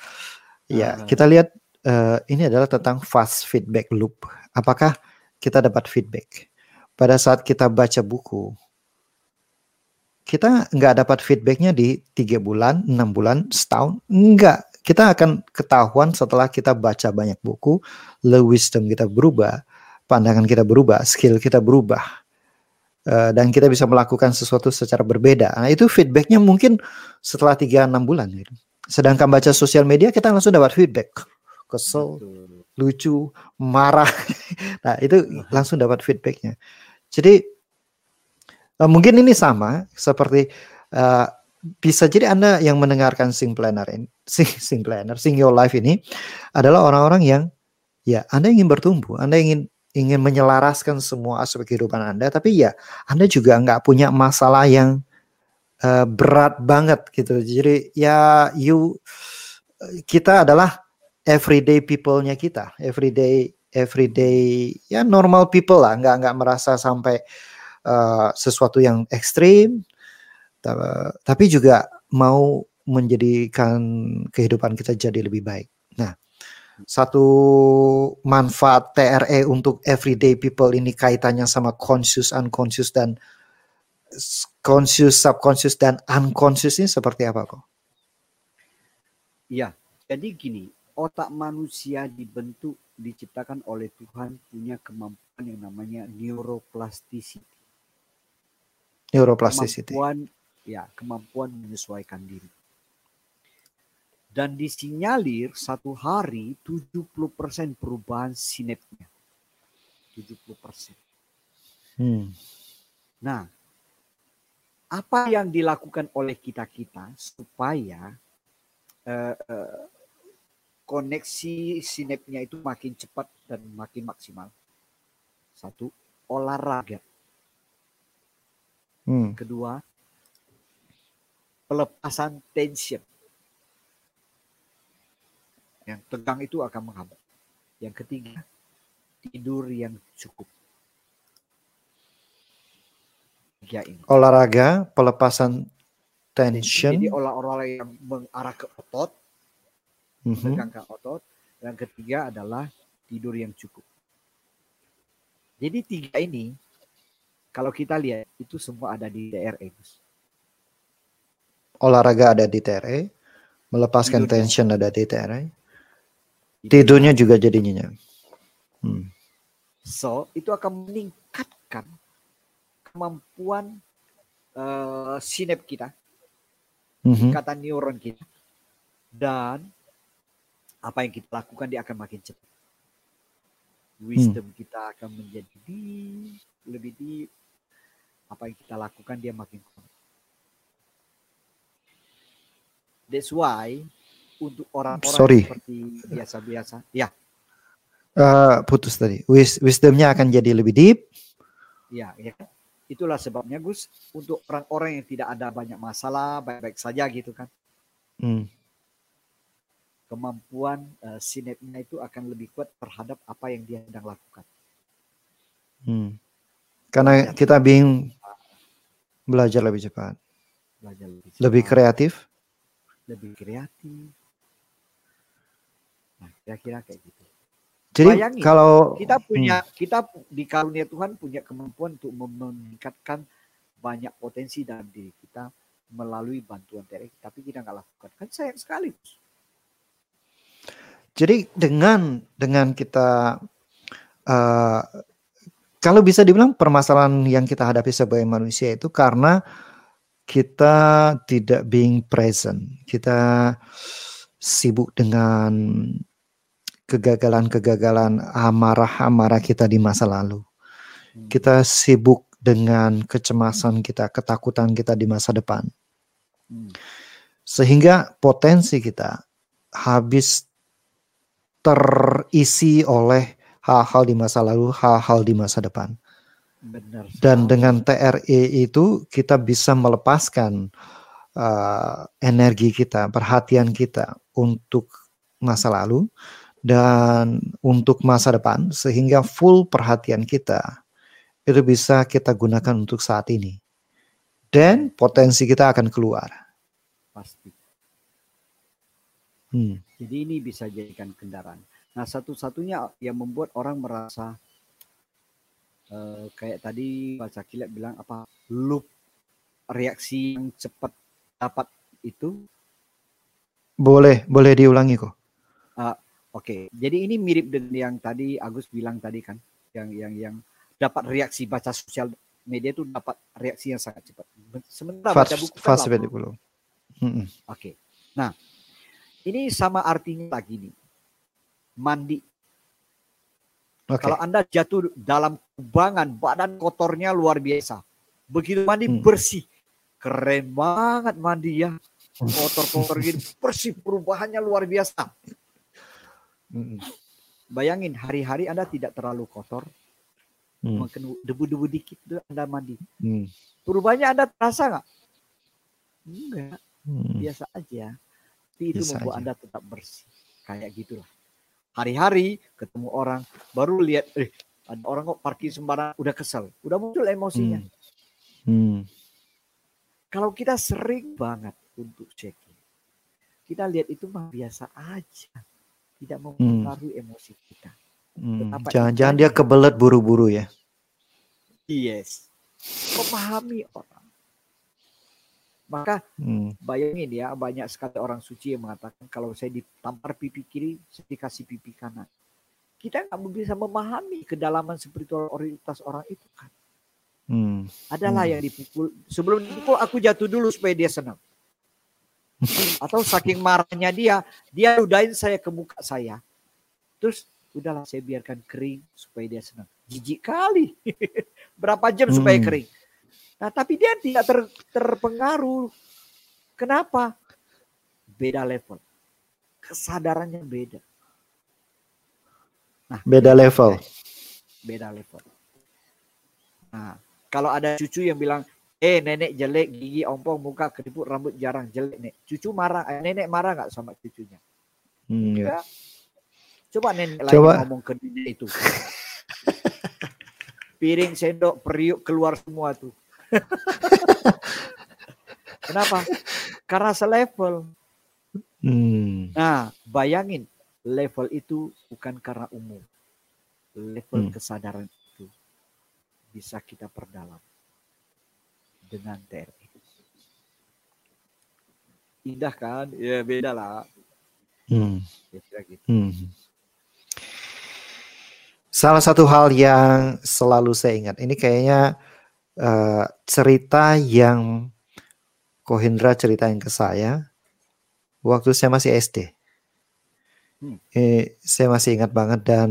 Ya, uh. kita lihat uh, ini adalah tentang fast feedback loop. Apakah kita dapat feedback pada saat kita baca buku? Kita nggak dapat feedbacknya di tiga bulan, enam bulan, setahun, enggak. Kita akan ketahuan setelah kita baca banyak buku, le wisdom kita berubah, pandangan kita berubah, skill kita berubah, uh, dan kita bisa melakukan sesuatu secara berbeda. Nah itu feedbacknya mungkin setelah tiga enam bulan. Gitu. Sedangkan baca sosial media kita langsung dapat feedback, kesel, lucu, marah. (laughs) nah itu langsung dapat feedbacknya. Jadi uh, mungkin ini sama seperti uh, bisa jadi Anda yang mendengarkan Sing Planner ini, Sing, Sing Planner, Sing Your Life ini adalah orang-orang yang ya Anda ingin bertumbuh, Anda ingin ingin menyelaraskan semua aspek kehidupan Anda, tapi ya Anda juga nggak punya masalah yang uh, berat banget gitu. Jadi ya you kita adalah everyday people-nya kita, everyday everyday ya normal people lah, nggak nggak merasa sampai uh, sesuatu yang ekstrim, tapi juga mau menjadikan kehidupan kita jadi lebih baik. Nah, satu manfaat TRE untuk everyday people ini kaitannya sama conscious, unconscious dan conscious, subconscious dan unconscious ini seperti apa kok? Iya, jadi gini, otak manusia dibentuk diciptakan oleh Tuhan punya kemampuan yang namanya neuroplasticity. Neuroplasticity. Kemampuan ya kemampuan menyesuaikan diri. Dan disinyalir satu hari 70% perubahan sinapnya. 70%. Hmm. Nah, apa yang dilakukan oleh kita-kita supaya uh, uh, koneksi sinapnya itu makin cepat dan makin maksimal? Satu, olahraga. Hmm. Kedua, pelepasan tension. Yang tegang itu akan menghambat. Yang ketiga, tidur yang cukup. Tiga ini. Olahraga, pelepasan tension. Jadi olah-olah yang mengarah ke otot, mm -hmm. otot. Yang ketiga adalah tidur yang cukup. Jadi tiga ini, kalau kita lihat itu semua ada di DRE olahraga ada di TRE, melepaskan Tidurnya. tension ada di TRE. Tidurnya juga jadi nyenyak. Hmm. So, itu akan meningkatkan kemampuan uh, sinap kita, mm-hmm. ikatan neuron kita, dan apa yang kita lakukan dia akan makin cepat. Wisdom hmm. kita akan menjadi deep, lebih deep. Apa yang kita lakukan dia makin kuat. That's why untuk orang-orang seperti biasa-biasa, ya. Uh, putus tadi. Wis wisdomnya akan jadi lebih deep. Ya, ya. Itulah sebabnya Gus untuk orang-orang yang tidak ada banyak masalah, baik-baik saja gitu kan. Hmm. Kemampuan uh, sinetnya itu akan lebih kuat terhadap apa yang dia sedang lakukan. Hmm. Karena ya, kita bingung belajar lebih cepat. Belajar lebih, cepat. lebih kreatif lebih kreatif. Nah, kira-kira kayak gitu. Jadi Bayangin, kalau kita punya hmm. kita di karunia Tuhan punya kemampuan untuk meningkatkan banyak potensi dalam diri kita melalui bantuan TRX, tapi kita nggak lakukan. Kan sayang sekali. Jadi dengan dengan kita uh, kalau bisa dibilang permasalahan yang kita hadapi sebagai manusia itu karena kita tidak being present. Kita sibuk dengan kegagalan-kegagalan amarah-amarah kita di masa lalu. Hmm. Kita sibuk dengan kecemasan kita, ketakutan kita di masa depan. Hmm. Sehingga potensi kita habis terisi oleh hal-hal di masa lalu, hal-hal di masa depan. Benar. Dan dengan TRE itu kita bisa melepaskan uh, energi kita, perhatian kita untuk masa lalu dan untuk masa depan sehingga full perhatian kita itu bisa kita gunakan untuk saat ini. Dan potensi kita akan keluar. Pasti. Hmm. Jadi ini bisa jadikan kendaraan. Nah satu-satunya yang membuat orang merasa uh, kayak tadi baca kilat bilang apa loop reaksi yang cepat dapat itu boleh boleh diulangi kok. Uh, Oke, okay. jadi ini mirip dengan yang tadi Agus bilang tadi kan, yang yang yang dapat reaksi baca sosial media itu dapat reaksi yang sangat cepat. Sementara fast, baca buku kan fast belum. Oke. Okay. Nah, ini sama artinya lagi nih. Mandi. Okay. Kalau Anda jatuh dalam kubangan, badan kotornya luar biasa. Begitu mandi hmm. bersih. Keren banget mandi ya. Kotor-kotor gini bersih perubahannya luar biasa. Bayangin hari-hari Anda tidak terlalu kotor. Hmm. debu-debu dikit Anda mandi. Hmm. Perubahannya Anda terasa nggak? Enggak. Hmm. Biasa aja. Tapi itu Biasa membuat aja. Anda tetap bersih. Kayak gitulah. Hari-hari ketemu orang baru lihat eh ada orang kok parkir sembarang udah kesel, udah muncul emosinya. Hmm. Hmm. Kalau kita sering banget untuk checking, kita lihat itu mah biasa aja tidak hmm. mempengaruhi hmm. emosi kita. Hmm. Jangan-jangan dia kebelet buru-buru ya. Yes. Memahami orang. Maka hmm. bayangin ya banyak sekali orang suci yang mengatakan kalau saya ditampar pipi kiri, saya dikasih pipi kanan. Kita nggak bisa memahami kedalaman spiritualitas orang itu kan. Hmm. Adalah hmm. yang dipukul. Sebelum dipukul aku jatuh dulu supaya dia senang. (laughs) Atau saking marahnya dia, dia ludahin saya ke muka saya. Terus udahlah saya biarkan kering supaya dia senang. Jijik kali. (laughs) Berapa jam hmm. supaya kering. Nah tapi dia tidak ter, terpengaruh. Kenapa? Beda level. Kesadarannya beda. Nah, beda level. Beda level. Nah, kalau ada cucu yang bilang, Eh nenek jelek, gigi ompong, muka keriput, rambut jarang jelek nek. Cucu marah, eh, nenek marah nggak sama cucunya? Hmm, ya. Coba nenek Coba. lagi ngomong ke dia itu. (laughs) Piring, sendok, periuk keluar semua tuh. (laughs) Kenapa? Karena selevel. Hmm. Nah, bayangin level itu bukan karena umum. Level hmm. kesadaran itu bisa kita perdalam dengan TRI. Indah kan? Ya beda lah. Hmm. Ya, gitu. hmm. Salah satu hal yang selalu saya ingat, ini kayaknya uh, cerita yang Kohindra ceritain ke saya waktu saya masih SD. Hmm. Eh, saya masih ingat banget dan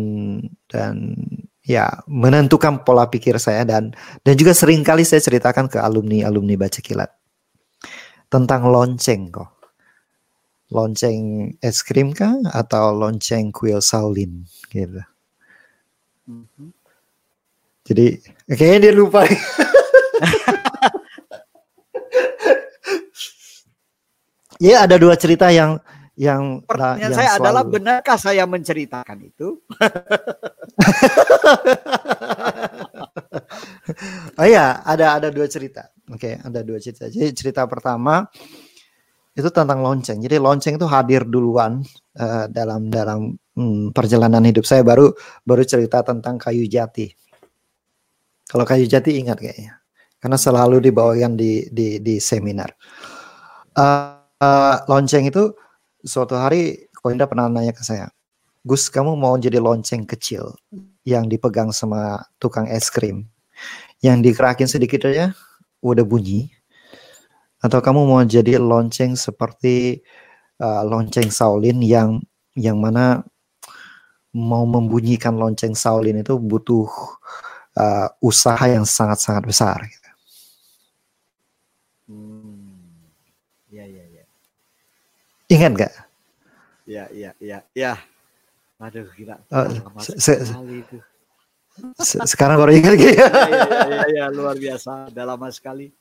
dan ya menentukan pola pikir saya dan dan juga sering kali saya ceritakan ke alumni alumni baca kilat tentang lonceng kok lonceng es krim kah atau lonceng kuil Saulin gitu mm-hmm. Jadi kayaknya dia lupa (laughs) ya ada dua cerita yang yang pertanyaan yang saya selalu... adalah benarkah saya menceritakan itu? (laughs) oh iya, ada ada dua cerita. Oke, okay, ada dua cerita. Jadi cerita pertama itu tentang lonceng. Jadi lonceng itu hadir duluan uh, dalam dalam hmm, perjalanan hidup saya baru baru cerita tentang kayu jati. Kalau kayu jati ingat kayaknya, karena selalu dibawakan di di di seminar. Uh, uh, lonceng itu suatu hari Koinda pernah nanya ke saya, Gus kamu mau jadi lonceng kecil yang dipegang sama tukang es krim, yang dikerakin sedikit aja udah bunyi, atau kamu mau jadi lonceng seperti uh, lonceng Saulin yang yang mana mau membunyikan lonceng Saulin itu butuh uh, usaha yang sangat-sangat besar. Gitu. Hmm. Ya, ya, ya. Ingat gak? Ya, ya, ya, ya. Aduh, gila. Uh, se se itu. Se sekarang baru ingat gitu. (laughs) ya, ya, ya, ya, luar biasa. Udah lama sekali.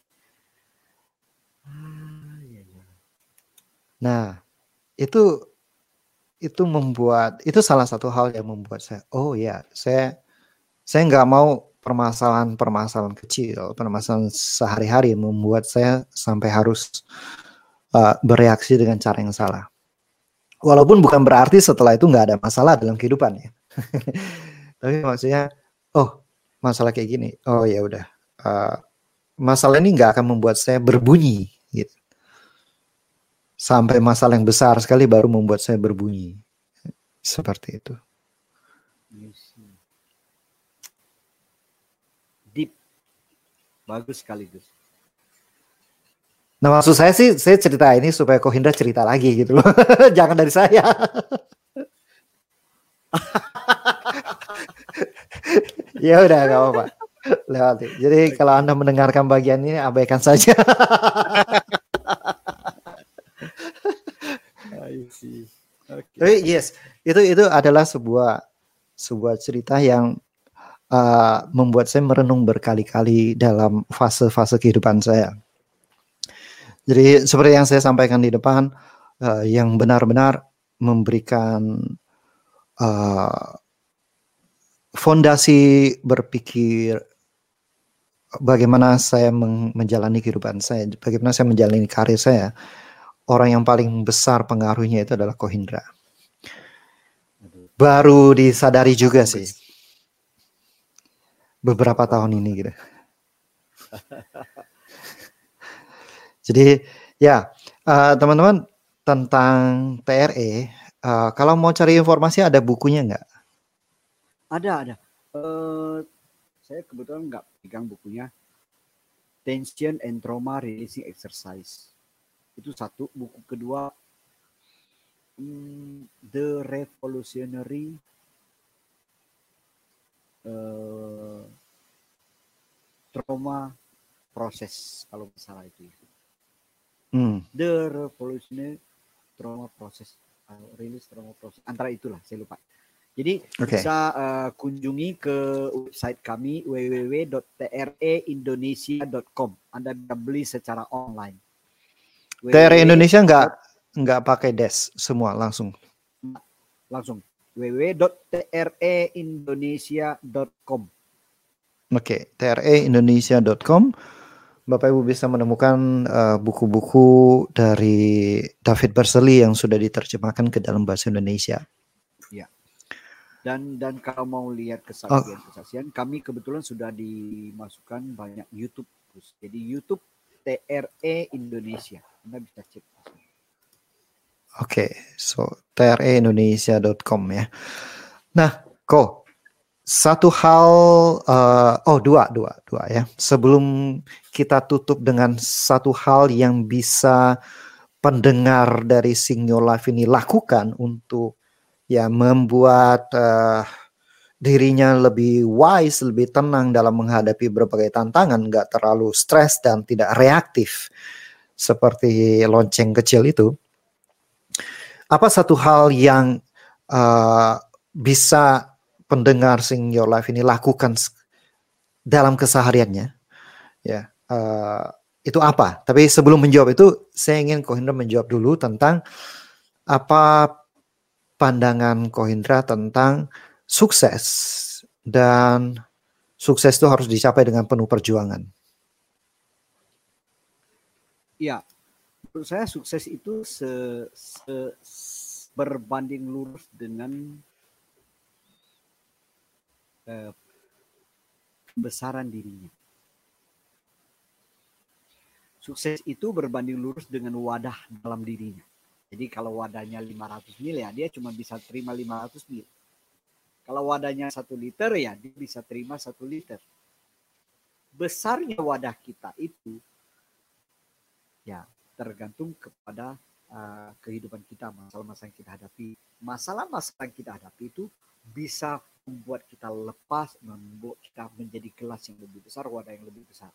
Ah, ya, ya. Nah, itu itu membuat itu salah satu hal yang membuat saya oh ya saya saya nggak mau permasalahan-permasalahan kecil permasalahan sehari-hari membuat saya sampai harus uh, bereaksi dengan cara yang salah Walaupun bukan berarti setelah itu nggak ada masalah dalam kehidupan ya. (laughs) Tapi maksudnya, oh masalah kayak gini, oh ya udah. Uh, masalah ini nggak akan membuat saya berbunyi, gitu. Sampai masalah yang besar sekali baru membuat saya berbunyi, seperti itu. Deep, bagus sekali Gus. Nah maksud saya sih saya cerita ini supaya Kohindra cerita lagi gitu loh. (laughs) Jangan dari saya. (laughs) ya udah gak apa-apa. Lewati. Jadi kalau Anda mendengarkan bagian ini abaikan saja. (laughs) Tapi yes, itu itu adalah sebuah sebuah cerita yang uh, membuat saya merenung berkali-kali dalam fase-fase kehidupan saya jadi seperti yang saya sampaikan di depan, uh, yang benar-benar memberikan uh, fondasi berpikir bagaimana saya menjalani kehidupan saya, bagaimana saya menjalani karir saya. Orang yang paling besar pengaruhnya itu adalah Kohindra. Baru disadari juga sih. Beberapa tahun ini gitu. (laughs) Jadi ya teman teman-teman tentang TRE, uh, kalau mau cari informasi ada bukunya nggak? Ada ada. Uh, saya kebetulan nggak pegang bukunya. Tension and Trauma Releasing Exercise. Itu satu. Buku kedua hmm, The Revolutionary uh, Trauma Process kalau salah itu. Hmm. The Revolutionary Trauma Process, uh, Release Trauma Process. Antara itulah, saya lupa. Jadi okay. bisa uh, kunjungi ke website kami www.treindonesia.com. Anda bisa beli secara online. TRE Indonesia nggak nggak pakai des semua langsung. Langsung www.treindonesia.com. Oke, okay, treindonesia.com Bapak Ibu bisa menemukan eh, buku-buku uh, dari David Berseley yang sudah diterjemahkan ke dalam bahasa Indonesia. Ya. Dan dan kalau mau lihat kesaksian-kesaksian, oh. kami kebetulan sudah dimasukkan banyak YouTube. Jadi YouTube TRE Indonesia. Anda bisa cek. Oke, okay, so treindonesia.com ya. Nah, kok satu hal uh, oh dua dua dua ya sebelum kita tutup dengan satu hal yang bisa pendengar dari Your Life ini lakukan untuk ya membuat uh, dirinya lebih wise, lebih tenang dalam menghadapi berbagai tantangan, nggak terlalu stres dan tidak reaktif seperti lonceng kecil itu. Apa satu hal yang uh, bisa pendengar Sing Your Life ini lakukan dalam kesehariannya? Ya uh, itu apa? Tapi sebelum menjawab itu saya ingin Kohindra menjawab dulu tentang apa pandangan Kohindra tentang sukses. Dan sukses itu harus dicapai dengan penuh perjuangan. Ya menurut saya sukses itu se, se, berbanding lurus dengan eh, besaran dirinya. Sukses itu berbanding lurus dengan wadah dalam dirinya. Jadi kalau wadahnya 500 mil ya dia cuma bisa terima 500 mil. Kalau wadahnya satu liter ya dia bisa terima satu liter. Besarnya wadah kita itu ya tergantung kepada uh, kehidupan kita, masalah-masalah yang kita hadapi. Masalah-masalah yang kita hadapi itu bisa membuat kita lepas, membuat kita menjadi kelas yang lebih besar, wadah yang lebih besar.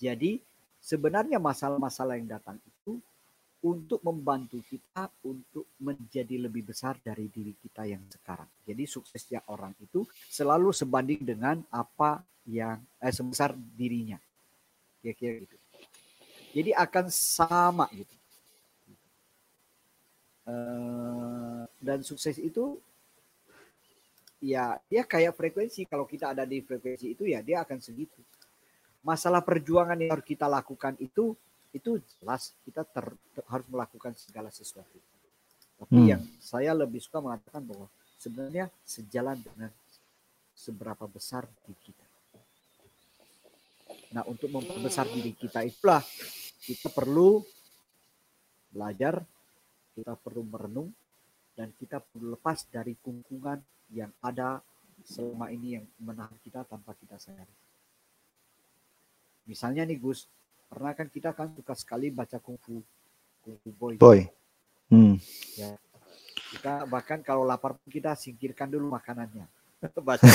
Jadi sebenarnya masalah-masalah yang datang itu untuk membantu kita untuk menjadi lebih besar dari diri kita yang sekarang. Jadi suksesnya orang itu selalu sebanding dengan apa yang eh, sebesar dirinya. Kira-kira gitu. Jadi akan sama gitu. Uh, dan sukses itu ya dia kayak frekuensi kalau kita ada di frekuensi itu ya dia akan segitu masalah perjuangan yang harus kita lakukan itu itu jelas kita ter, ter, harus melakukan segala sesuatu Tapi hmm. yang saya lebih suka mengatakan bahwa sebenarnya sejalan dengan seberapa besar diri kita. Nah, untuk memperbesar diri kita itulah kita perlu belajar, kita perlu merenung, dan kita perlu lepas dari kungkungan yang ada selama ini yang menahan kita tanpa kita sadari. Misalnya nih Gus, pernah kan kita kan suka sekali baca kungfu, kungfu boy. Boy. Hmm. Ya. Kita bahkan kalau lapar kita singkirkan dulu makanannya. (laughs) baca.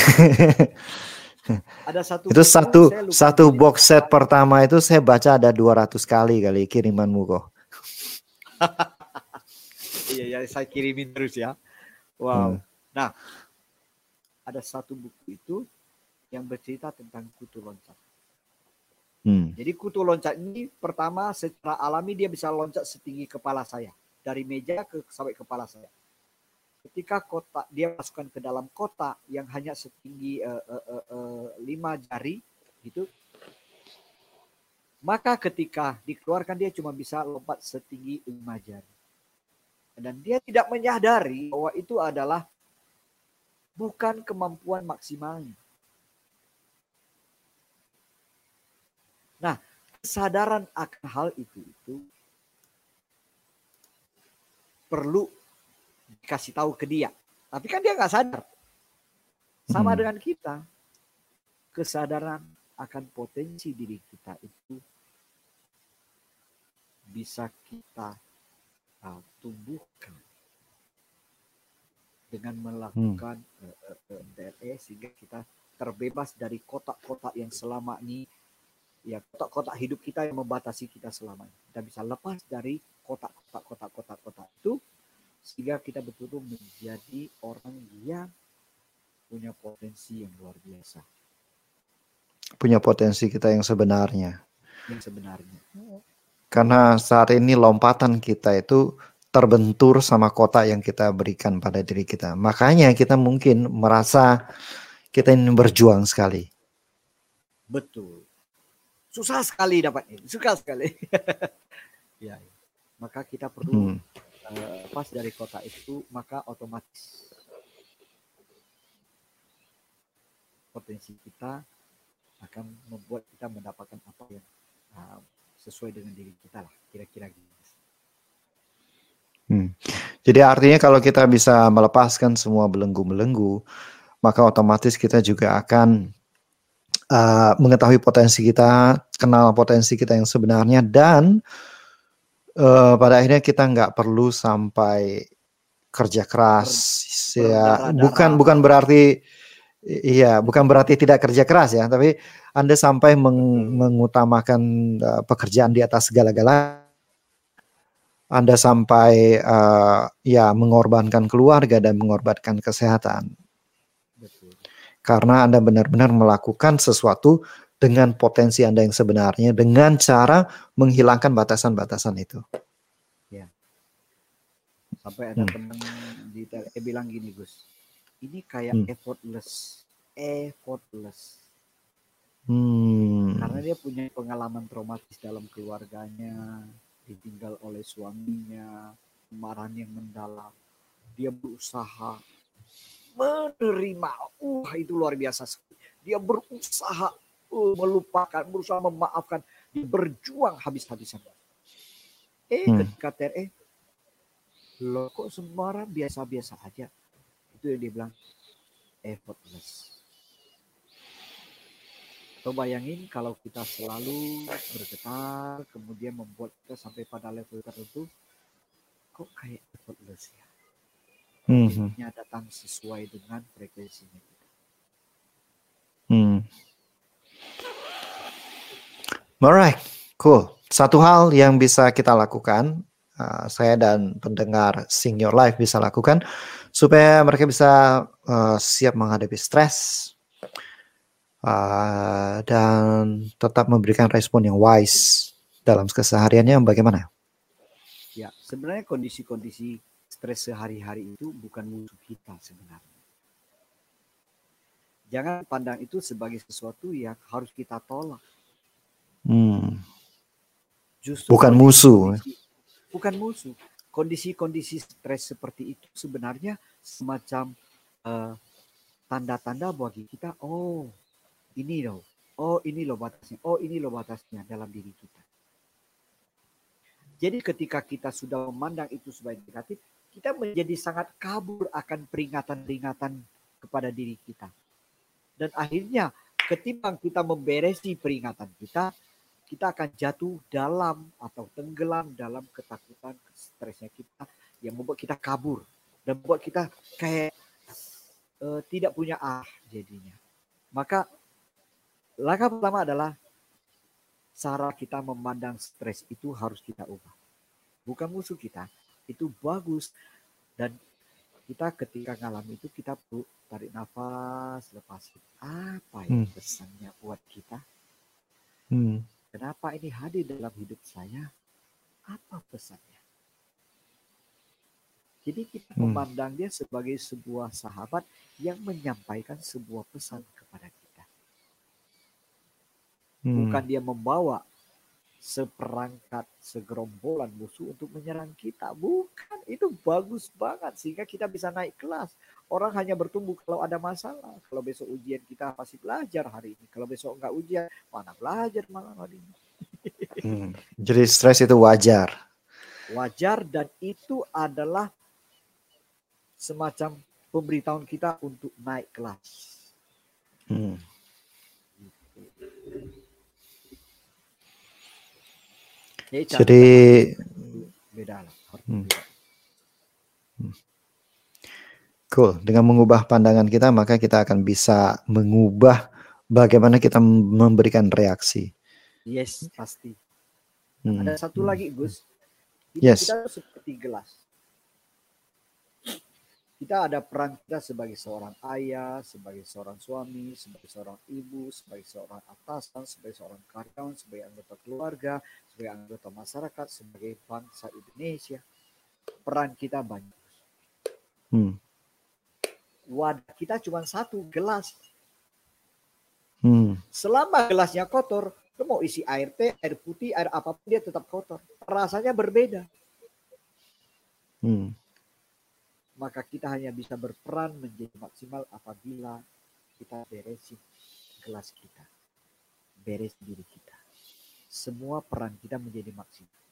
ada satu itu satu satu box set pertama itu saya baca ada 200 kali kali kirimanmu kok. (laughs) iya ya saya kirimin terus ya. Wow. Hmm. Nah, ada satu buku itu yang bercerita tentang kutu loncat. Hmm. Jadi kutu loncat ini pertama secara alami dia bisa loncat setinggi kepala saya dari meja ke sampai kepala saya ketika kotak dia masukkan ke dalam kotak yang hanya setinggi uh, uh, uh, uh, lima jari gitu maka ketika dikeluarkan dia cuma bisa lompat setinggi lima jari dan dia tidak menyadari bahwa itu adalah bukan kemampuan maksimalnya nah kesadaran akan hal itu itu perlu kasih tahu ke dia. Tapi kan dia nggak sadar. Sama hmm. dengan kita. Kesadaran akan potensi diri kita itu bisa kita uh, tumbuhkan dengan melakukan hmm. uh, uh, DLE sehingga kita terbebas dari kotak-kotak yang selama ini ya kotak-kotak hidup kita yang membatasi kita selama ini. Kita bisa lepas dari kotak-kotak kotak-kotak kotak itu sehingga kita betul-betul menjadi orang yang punya potensi yang luar biasa. Punya potensi kita yang sebenarnya. Yang sebenarnya. Karena saat ini lompatan kita itu terbentur sama kota yang kita berikan pada diri kita. Makanya kita mungkin merasa kita ingin berjuang sekali. Betul. Susah sekali dapatnya. Susah sekali. (laughs) ya, ya. Maka kita perlu hmm lepas dari kota itu maka otomatis potensi kita akan membuat kita mendapatkan apa yang uh, sesuai dengan diri kita lah kira-kira gitu. Hmm. Jadi artinya kalau kita bisa melepaskan semua belenggu-belenggu, maka otomatis kita juga akan uh, mengetahui potensi kita, kenal potensi kita yang sebenarnya dan uh, pada akhirnya kita nggak perlu sampai kerja keras ber, ya. bukan bukan berarti iya bukan berarti tidak kerja keras ya. Tapi anda sampai meng, mengutamakan uh, pekerjaan di atas segala-gala anda sampai uh, ya mengorbankan keluarga dan mengorbankan kesehatan Betul. karena anda benar-benar melakukan sesuatu dengan potensi Anda yang sebenarnya dengan cara menghilangkan batasan-batasan itu. Ya. Sampai ada hmm. teman di eh, bilang gini Gus, ini kayak hmm. effortless, effortless. Hmm. Karena dia punya pengalaman traumatis dalam keluarganya, ditinggal oleh suaminya, kemarahan yang mendalam. Dia berusaha menerima, uh itu luar biasa. Dia berusaha uh, melupakan, berusaha memaafkan, berjuang habis-habisan. Eh hmm. ketika TRE, lo kok semua biasa-biasa aja. Itu yang dia bilang effortless. Atau bayangin kalau kita selalu bergetar, kemudian membuat kita sampai pada level tertentu, kok kayak effortless ya. Hmm. datang sesuai dengan frekuensinya kita. Hmm. Alright, cool. Satu hal yang bisa kita lakukan, uh, saya dan pendengar Sing Your Life bisa lakukan supaya mereka bisa uh, siap menghadapi stres uh, dan tetap memberikan respon yang wise dalam kesehariannya. Bagaimana? Ya, sebenarnya kondisi-kondisi stres sehari-hari itu bukan musuh kita sebenarnya. Jangan pandang itu sebagai sesuatu yang harus kita tolak Hmm. Justru bukan musuh. Bukan musuh. kondisi-kondisi stres seperti itu sebenarnya semacam uh, tanda-tanda bagi kita, oh ini loh, oh ini loh batasnya, oh ini loh batasnya dalam diri kita. Jadi ketika kita sudah memandang itu sebagai negatif, kita menjadi sangat kabur akan peringatan-peringatan kepada diri kita. Dan akhirnya ketimbang kita memberesi peringatan kita, kita akan jatuh dalam atau tenggelam dalam ketakutan, stresnya kita yang membuat kita kabur dan membuat kita kayak uh, tidak punya ah jadinya. Maka langkah pertama adalah cara kita memandang stres itu harus kita ubah. Bukan musuh kita, itu bagus dan kita ketika ngalami itu kita perlu tarik nafas, lepas apa yang hmm. pesannya buat kita. Hmm. Kenapa ini hadir dalam hidup saya? Apa pesannya? Jadi kita hmm. memandang dia sebagai sebuah sahabat yang menyampaikan sebuah pesan kepada kita. Hmm. Bukan dia membawa seperangkat segerombolan musuh untuk menyerang kita. Bukan, itu bagus banget sehingga kita bisa naik kelas. Orang hanya bertumbuh kalau ada masalah. Kalau besok ujian kita pasti belajar hari ini. Kalau besok enggak ujian, mana belajar malam hari ini. (laughs) hmm. Jadi stres itu wajar. Wajar dan itu adalah semacam pemberitahuan kita untuk naik kelas. Hmm. Jadi beda lah. Hmm. Hmm. Cool. Dengan mengubah pandangan kita, maka kita akan bisa mengubah bagaimana kita memberikan reaksi. Yes, pasti. Hmm. Ada satu hmm. lagi, Gus. Yes. kita seperti gelas. Kita ada peran kita sebagai seorang ayah, sebagai seorang suami, sebagai seorang ibu, sebagai seorang atasan, sebagai seorang karyawan, sebagai anggota keluarga, sebagai anggota masyarakat, sebagai bangsa Indonesia. Peran kita banyak. Hmm wadah kita cuma satu gelas. Hmm. Selama gelasnya kotor, lu mau isi air teh, air putih, air apa pun dia tetap kotor. Rasanya berbeda. Hmm. Maka kita hanya bisa berperan menjadi maksimal apabila kita beresin gelas kita. Beres diri kita. Semua peran kita menjadi maksimal.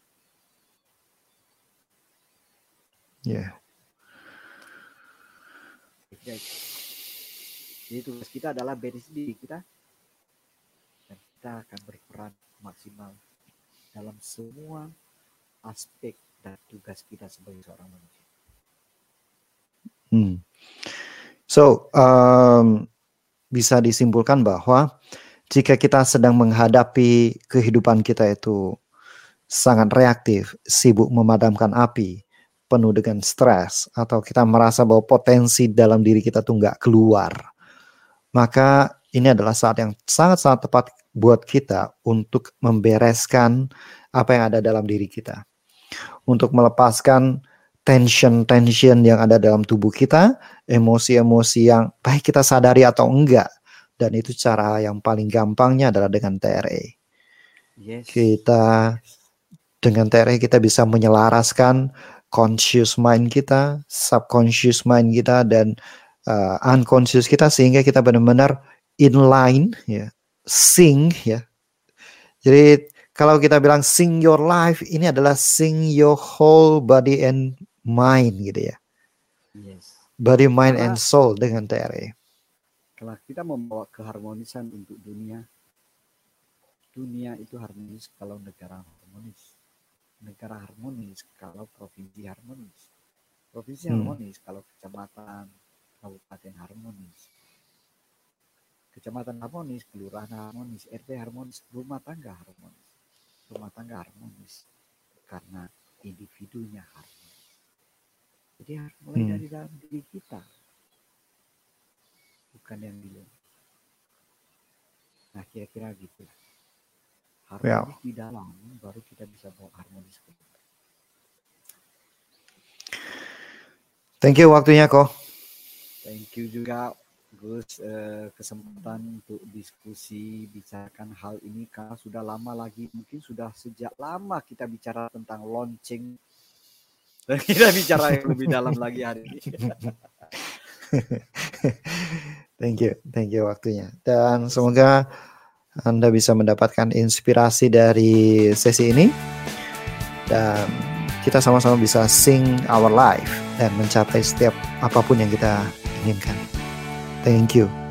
Ya. Yeah. Jadi tugas kita adalah beres diri kita dan kita akan berperan maksimal dalam semua aspek dan tugas kita sebagai seorang manusia. Hmm. So um, bisa disimpulkan bahwa jika kita sedang menghadapi kehidupan kita itu sangat reaktif, sibuk memadamkan api, penuh dengan stres atau kita merasa bahwa potensi dalam diri kita tuh nggak keluar, maka ini adalah saat yang sangat-sangat tepat buat kita untuk membereskan apa yang ada dalam diri kita. Untuk melepaskan tension-tension yang ada dalam tubuh kita, emosi-emosi yang baik kita sadari atau enggak. Dan itu cara yang paling gampangnya adalah dengan TRE. Yes. Kita dengan TRE kita bisa menyelaraskan conscious mind kita, subconscious mind kita dan uh, unconscious kita sehingga kita benar-benar inline ya, sing ya. Jadi kalau kita bilang sing your life ini adalah sing your whole body and mind gitu ya. Yes. Body, mind Karena, and soul dengan TRE. Kalau kita membawa keharmonisan untuk dunia, dunia itu harmonis kalau negara harmonis negara harmonis kalau provinsi harmonis. Provinsi hmm. harmonis kalau kecamatan, kabupaten harmonis. Kecamatan harmonis, kelurahan harmonis, RT harmonis, rumah tangga harmonis. Rumah tangga harmonis karena individunya harmonis. Jadi harus mulai hmm. dari dalam diri kita. Bukan yang di luar. Nah kira-kira gitu lah harmonis ya. di dalam baru kita bisa bawa harmonis Thank you waktunya kok. Thank you juga Gus eh, kesempatan untuk diskusi bicarakan hal ini karena sudah lama lagi mungkin sudah sejak lama kita bicara tentang launching Dan kita bicara yang lebih dalam lagi hari ini. (laughs) thank you, thank you waktunya. Dan semoga Anda bisa mendapatkan inspirasi dari sesi ini. Dan kita sama-sama bisa sing our life dan mencapai setiap apa pun yang kita inginkan. Thank you.